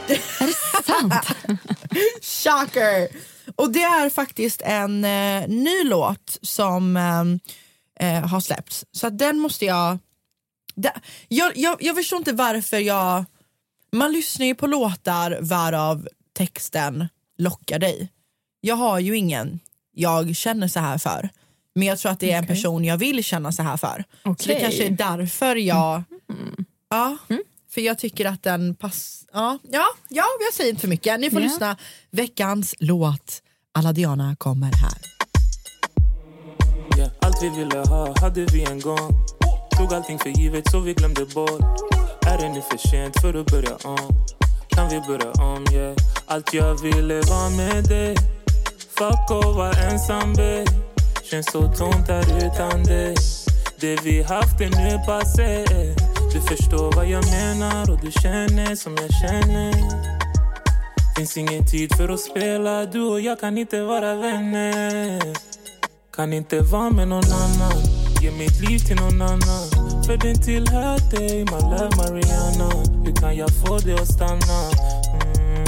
(laughs) Är det sant? Shocker! Och det är faktiskt en eh, ny låt som eh, eh, har släppts. Så att den måste jag... Det, jag, jag... Jag förstår inte varför jag... Man lyssnar ju på låtar varav texten lockar dig. Jag har ju ingen jag känner så här för. Men jag tror att det är en person jag vill känna så här för. Så det kanske är därför jag... Ja, för jag tycker att den passar... Ja, ja, ja, jag säger inte för mycket. Ni får Ja. lyssna. Veckans låt, Alla Diana, kommer här. Yeah, allt vi ville ha hade vi en gång. Tog allting för givet så vi glömde bort. Är det nu för sent för att börja om? Kan vi börja om, yeah Allt jag ville var med dig. Fuck och vara ensam, babe Känns så tomt här utan dig. Det vi haft är nu passé. Du förstår vad jag menar och du känner som jag känner. Finns ingen tid för att spela. Du och jag kan inte vara vänner. Kan inte vara med någon annan. Ge mitt liv till någon annan. För den tillhör dig My love Mariana. Hur kan jag få dig att stanna?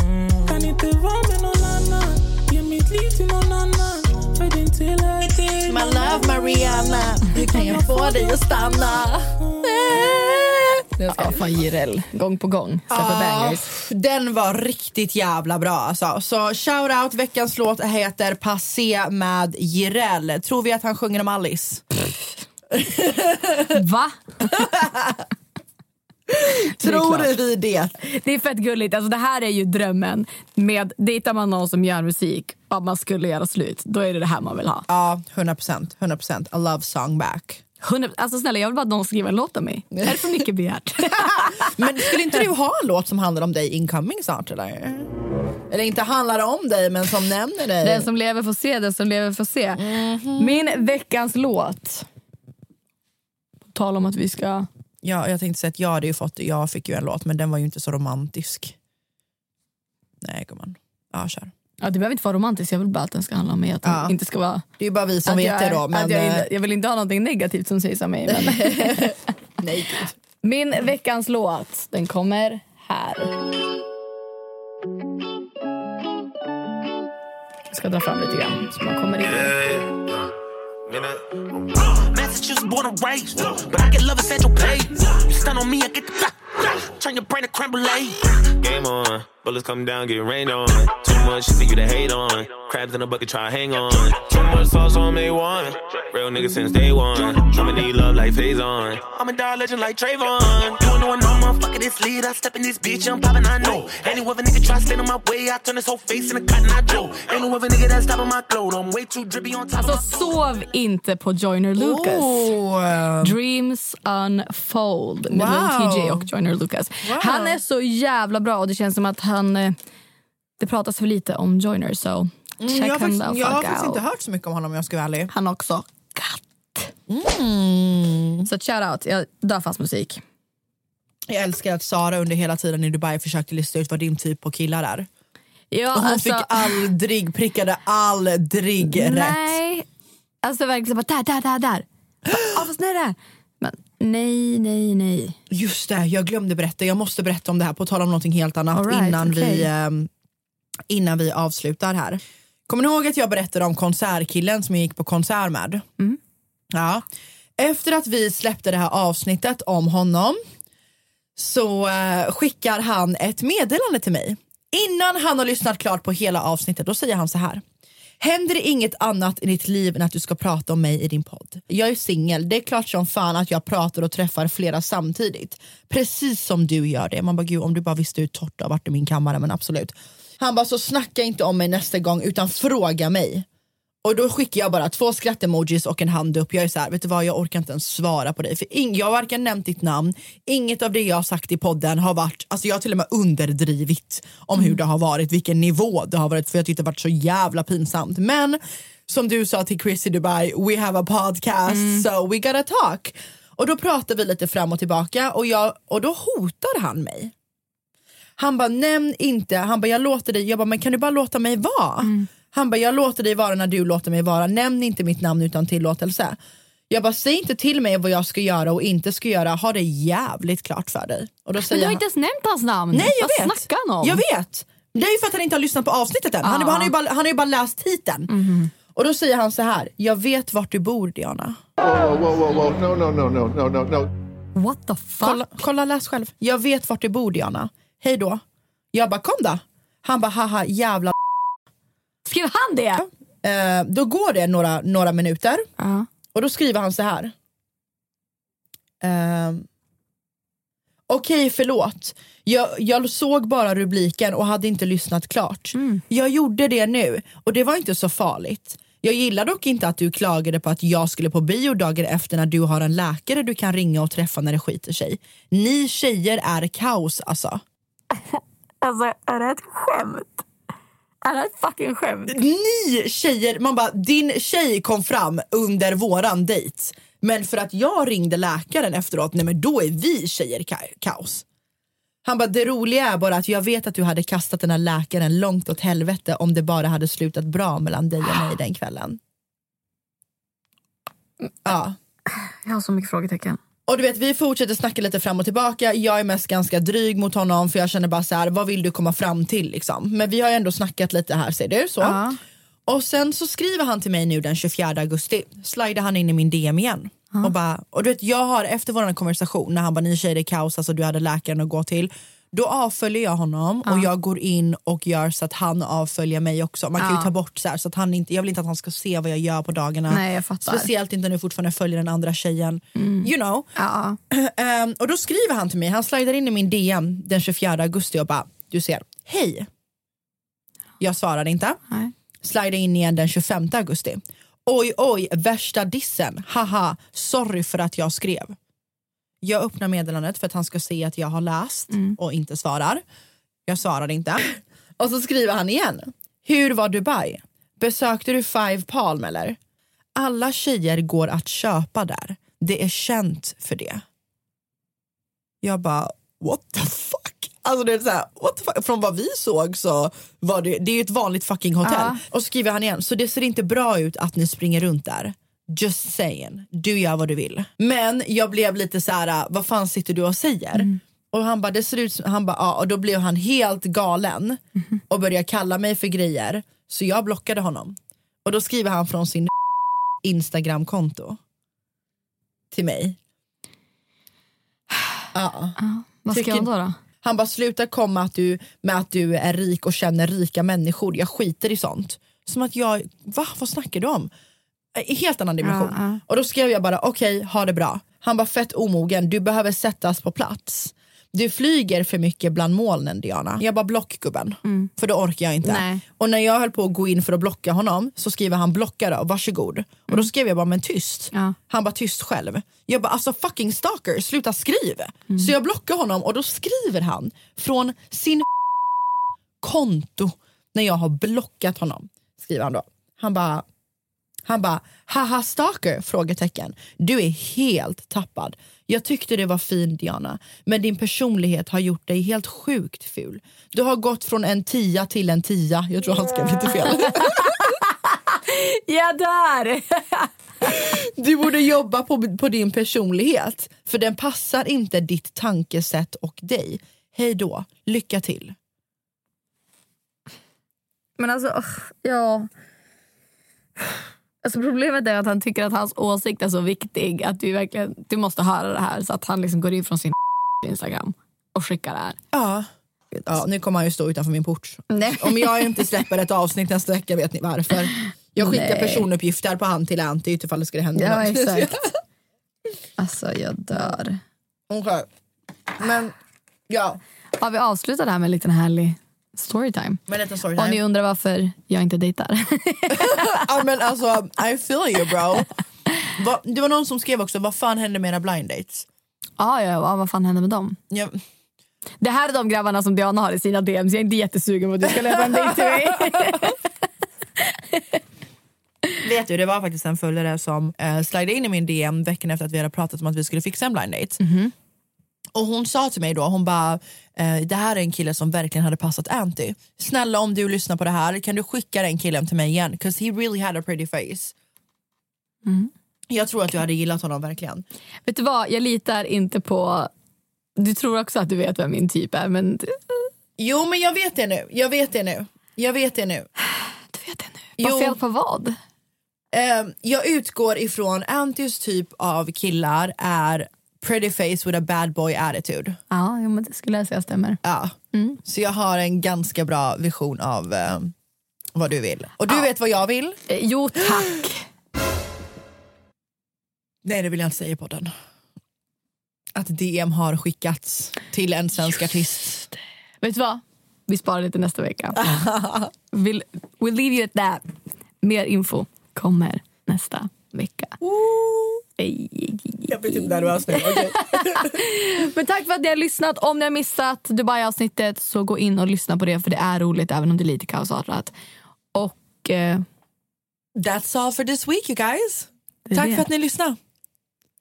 Mm. Kan inte vara med någon annan. Ge mitt liv till någon annan. My love Mariana, hur kan jag få dig att stanna? Ja, fan Jireel. Gång på gång. Ah, den var riktigt jävla bra alltså. Så shout out, veckans låt heter Passé med Jireel. Tror vi att han sjunger om Alice? (laughs) Va? (laughs) Tror vi det? Det är fett gulligt. Alltså, det här är ju drömmen. Med, dejtar man någon som gör musik och man skulle göra slut, då är det det här man vill ha. Ja, 100 procent. 100 procent. A love song back. 100, alltså snälla, jag vill bara att någon skriver en låt om mig. Är det för mycket begärt? (laughs) Men skulle inte du ha en låt som handlar om dig incoming snart eller? Eller inte handlar om dig men som nämner dig? Den som lever får se, den som lever får se. Min veckans låt. På tal om att vi ska... Ja, jag tänkte säga att jag hade fått, jag fick ju en låt men den var ju inte så romantisk. Nej gumman. Ja, kör. Ja, det behöver inte vara romantiskt, jag vill bara att den ska handla om mig. Att Ja. inte ska vara... Det är ju bara vi som vet jag, det då. Men, jag, eh, inte- jag vill inte ha någonting negativt som sägs om mig. Men (laughs) nej gud. min veckans låt, den kommer här. Jag ska dra fram lite grann så man kommer in. Massachusetts born and raised, but I get love at Central Pay. You stun on me, I get the turn your brain to creme brulee. Game on, bullets come down, get rained on. Too much shit for you to hate on. Crabs in a bucket, try hang on. Too much sauce on me one. Real nigga since day one. I'ma need love like phase on. I'm a dog legend like Trayvon. You know no motherfucker this lead. I step in this bitch, I'm popping, I know. Ain't no other nigga try stand on my way. I turn this whole face in a cotton eye Joe. Ain't no other nigga that's stopping my glow. I'm way too drippy on top Alltså of my sov inte på Joyner Lucas. Oh. Dreams Unfold med Wow. Lil TJ och Joyner Lucas. Wow. Han är så jävla bra och det känns som att han... eh, Det pratas för lite om Joyner så check Mm, jag har faktiskt, jag har faktiskt inte hört så mycket om honom om jag ska vara ärlig. Han också katt. Mm. Så shout out, jag dör fast musik. Jag älskar att Sara under hela tiden i Dubai försökte lista ut vad din typ på killar är. Ja, Och hon alltså, fick aldrig, prickade aldrig rätt. Nej, alltså verkligen bara där, där, där, där. Ja fast nej där. Men nej, nej, nej. Just det, jag glömde berätta. Jag måste berätta om det här på tal om någonting helt annat right, innan, vi, okej. ehm, innan vi avslutar här. Kommer ni ihåg att jag berättade om konsertkillen som jag gick på konsert med? Mm. Ja. Efter att vi släppte det här avsnittet om honom så eh, skickar han ett meddelande till mig Innan han har lyssnat klart på hela avsnittet då säger han så här. Händer det inget annat i ditt liv än att du ska prata om mig i din podd? Jag är singel, det är klart som fan att jag pratar och träffar flera samtidigt. Precis som du gör det. Man bara gud om du bara visste hur torrt det har varit i min kammare men absolut. Han bara så snacka inte om mig nästa gång utan fråga mig. Och då skickar jag bara två skrattemojis och en hand upp. Jag är så här, vet du vad, jag orkar inte ens svara på dig. För ing- jag har varken nämnt ditt namn, inget av det jag har sagt i podden har varit, alltså jag har till och med underdrivit om hur det har varit, vilken nivå det har varit för jag tyckte det varit så jävla pinsamt. Men som du sa till Chris i Dubai, we have a podcast so we gotta talk. Och då pratar vi lite fram och tillbaka och, jag, och då hotar han mig. Han bara nämn inte, han bara jag låter dig, jag bara men kan du bara låta mig vara? Han bara jag låter dig vara när du låter mig vara, nämn inte mitt namn utan tillåtelse. Jag bara säg inte till mig vad jag ska göra och inte ska göra, ha det jävligt klart för dig. Och då Men säger du har han- inte ens nämnt hans namn. Nej jag Vad vet. snackar han om? Jag vet. Det är ju för att han inte har lyssnat på avsnittet än. Han, är, bara- han, har ju bara, han har ju bara läst titeln. Mhm. Och då säger han så här, jag vet vart du bor Diana. Whoa, whoa, whoa, whoa. No, no, no, no, no, no, no. What the fuck? Kolla, kolla läs själv. Jag vet vart du bor Diana. Hej då. Jag bara kom då. Han bara haha jävla Skrev han det? eh, Då går det några, några minuter och då skriver han så här. Ehm, Okej förlåt, jag, jag såg bara rubriken och hade inte lyssnat klart. Jag gjorde det nu och det var inte så farligt. Jag gillar dock inte att du klagade på att jag skulle på bio dagen efter när du har en läkare du kan ringa och träffa när det skiter sig. Ni tjejer är kaos alltså. Alltså är det ett skämt? Är det ett fucking skämt? Ni tjejer, man bara din tjej kom fram under våran dejt. Men för att jag ringde läkaren efteråt, nej men då är vi tjejer ka- kaos. Han bara det roliga är bara att jag vet att du hade kastat den här läkaren långt åt helvete om det bara hade slutat bra mellan dig och mig den kvällen. Ja. Jag har så mycket frågetecken. Och du vet vi fortsätter snacka lite fram och tillbaka. Jag är mest ganska dryg mot honom för jag känner bara så här, vad vill du komma fram till liksom? Men vi har ju ändå snackat lite här ser du så. Ja. Och sen så skriver han till mig nu den 24 augusti, slidar han in i min DM igen. Och, bara, och du vet jag har efter vår konversation när han bara ni tjejer är kaos, alltså du hade läkaren att gå till. Då avföljer jag honom och jag går in och gör så att han avföljer mig också. Man kan ju Ja. ta bort så här, så att han inte, jag vill inte att han ska se vad jag gör på dagarna. Nej, jag. Speciellt inte nu fortfarande följer den andra tjejen. You know. Ja. (clears throat) Ehm, och då skriver han till mig, han slidar in i min DM den 24 augusti och bara, du ser, hej. Jag svarade inte. Nej. Slidar in igen den 25 augusti. Oj oj, värsta dissen, haha, sorry för att jag skrev. Jag öppnar meddelandet för att han ska se att jag har läst och inte svarar. Jag svarade inte. (laughs) Och så skriver han igen. Hur var Dubai? Besökte du Five Palm eller? Alla tjejer går att köpa där. Det är känt för det. Jag bara, what the fuck? Alltså det är så här, what the fuck? Från vad vi såg så var det, det är ju ett vanligt fucking hotell. Ja. Och så skriver han igen, så det ser inte bra ut att ni springer runt där. Just saying, du gör vad du vill. Men jag blev lite så här, vad fan sitter du och säger? Och han bara, det ser ut som, han bara, ja, och då blev han helt galen och började kalla mig för grejer. Så jag blockade honom. Och då skriver han från sin Instagram-konto till mig. Ja. Vad ska jag då? då? Han bara sluta komma att du, med att du är rik och känner rika människor. Jag skiter i sånt. Som att jag, va? Vad snackar du om? I helt annan dimension. Ja, ja. Och då skrev jag bara okej, ha det bra. Han bara fett omogen, du behöver sättas på plats. Du flyger för mycket bland molnen Diana. Jag bara block gubben, för då orkar jag inte. Nej. Och när jag höll på att gå in för att blocka honom så skriver han blocka då, varsågod. Och då skrev jag bara men tyst. Ja. Han bara tyst själv. Jag bara alltså fucking stalker, sluta skriv. Så jag blockar honom och då skriver han från sin konto när jag har blockat honom. Skriver han då. Han bara han bara, haha stalker? Frågetecken. Du är helt tappad. Jag tyckte det var fint Diana, men din personlighet har gjort dig helt sjukt ful. Du har gått från en tia till en tia. Jag tror han skrev lite fel. (laughs) Ja, där! (laughs) Du borde jobba på, på din personlighet, för den passar inte ditt tankesätt och dig. Hej då, lycka till. Men alltså, ja... Alltså problemet är att han tycker att hans åsikt är så viktig att du verkligen du måste höra det här så att han liksom går in från sin (laughs) Instagram och skickar det här. Ja. Ja, nu kommer han ju stå utanför min port. Nej. Om jag inte släpper ett avsnitt nästa vecka vet ni varför. Jag skickar Nej. personuppgifter på han till Anty utifall det skulle hända Ja, något. exakt. (laughs) Alltså jag dör. Okej. Men ja, Har vi avslutat det här med en liten härlig storytime? men lite story Och ni undrar varför jag inte dejtar? (laughs) ja, men alltså, I feel you bro. Va, det var någon som skrev också, vad fan hände med era blind dates? ja, ja, ja, vad fan hände med dem? Ja, Det här är de grabbarna som Diana har i sina DMs. Jag är inte jättesugen på att du ska löpa en dejt till mig. (laughs) vet du, det var faktiskt en följare som eh, slidade in i min DM veckan efter att vi hade pratat om att vi skulle fixa en blind date. Och hon sa till mig då, hon bara, eh, det här är en kille som verkligen hade passat Anty. Snälla om du lyssnar på det här, kan du skicka den killen till mig igen? 'Cause he really had a pretty face. Jag tror att du hade gillat honom verkligen. Vet du vad, jag litar inte på... Du tror också att du vet vem min typ är, men Jo men jag vet det nu, jag vet det nu. Jag vet det nu. du vet det nu. Vad Jo. fel på vad? Eh, jag utgår ifrån Antys typ av killar är pretty face with a bad boy attitude. Ja, jo, men det skulle jag säga stämmer. Ja. Mm. Så jag har en ganska bra vision av eh, vad du vill. Och du Ja. vet vad jag vill? Eh, Jo, tack. Nej det vill jag inte säga i podden. Att DM har skickats till en svensk artist. Vet du vad? Vi sparar till nästa vecka. (laughs) we'll, we'll leave you at that. Mer info kommer nästa vecka. Ej. Jag blir typ nervös nu. okej. Men tack för att ni har lyssnat. Om ni har missat Dubai-avsnittet så gå in och lyssna på det för det är roligt även om det är lite kaosartat. Och eh, That's all for this week you guys. Tack det. för att ni lyssnade.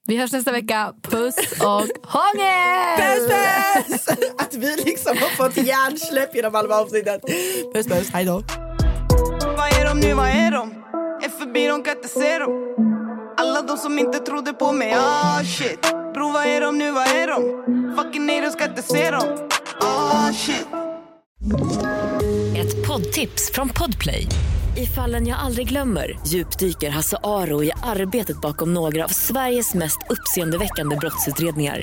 vi hörs nästa vecka. Puss och hångel! Puss puss! (laughs) Att vi liksom har fått hjärnsläpp genom halva avsnittet. Puss puss, hej då. Vad är de nu, vad är de? Är förbi, de kan inte se dem Alla de som inte trodde på mig, ah shit Bro, vad är de nu, vad är de? Fucking haters ska inte se dem Ah shit Ett poddtips från Podplay. I fallen jag aldrig glömmer djupdyker Hasse Aro i arbetet bakom några av Sveriges mest uppseendeväckande brottsutredningar.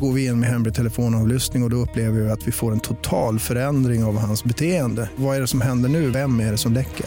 Går vi in med hemlig telefonavlyssning och, och då upplever vi att vi får en total förändring av hans beteende. Vad är det som händer nu? Vem är det som läcker?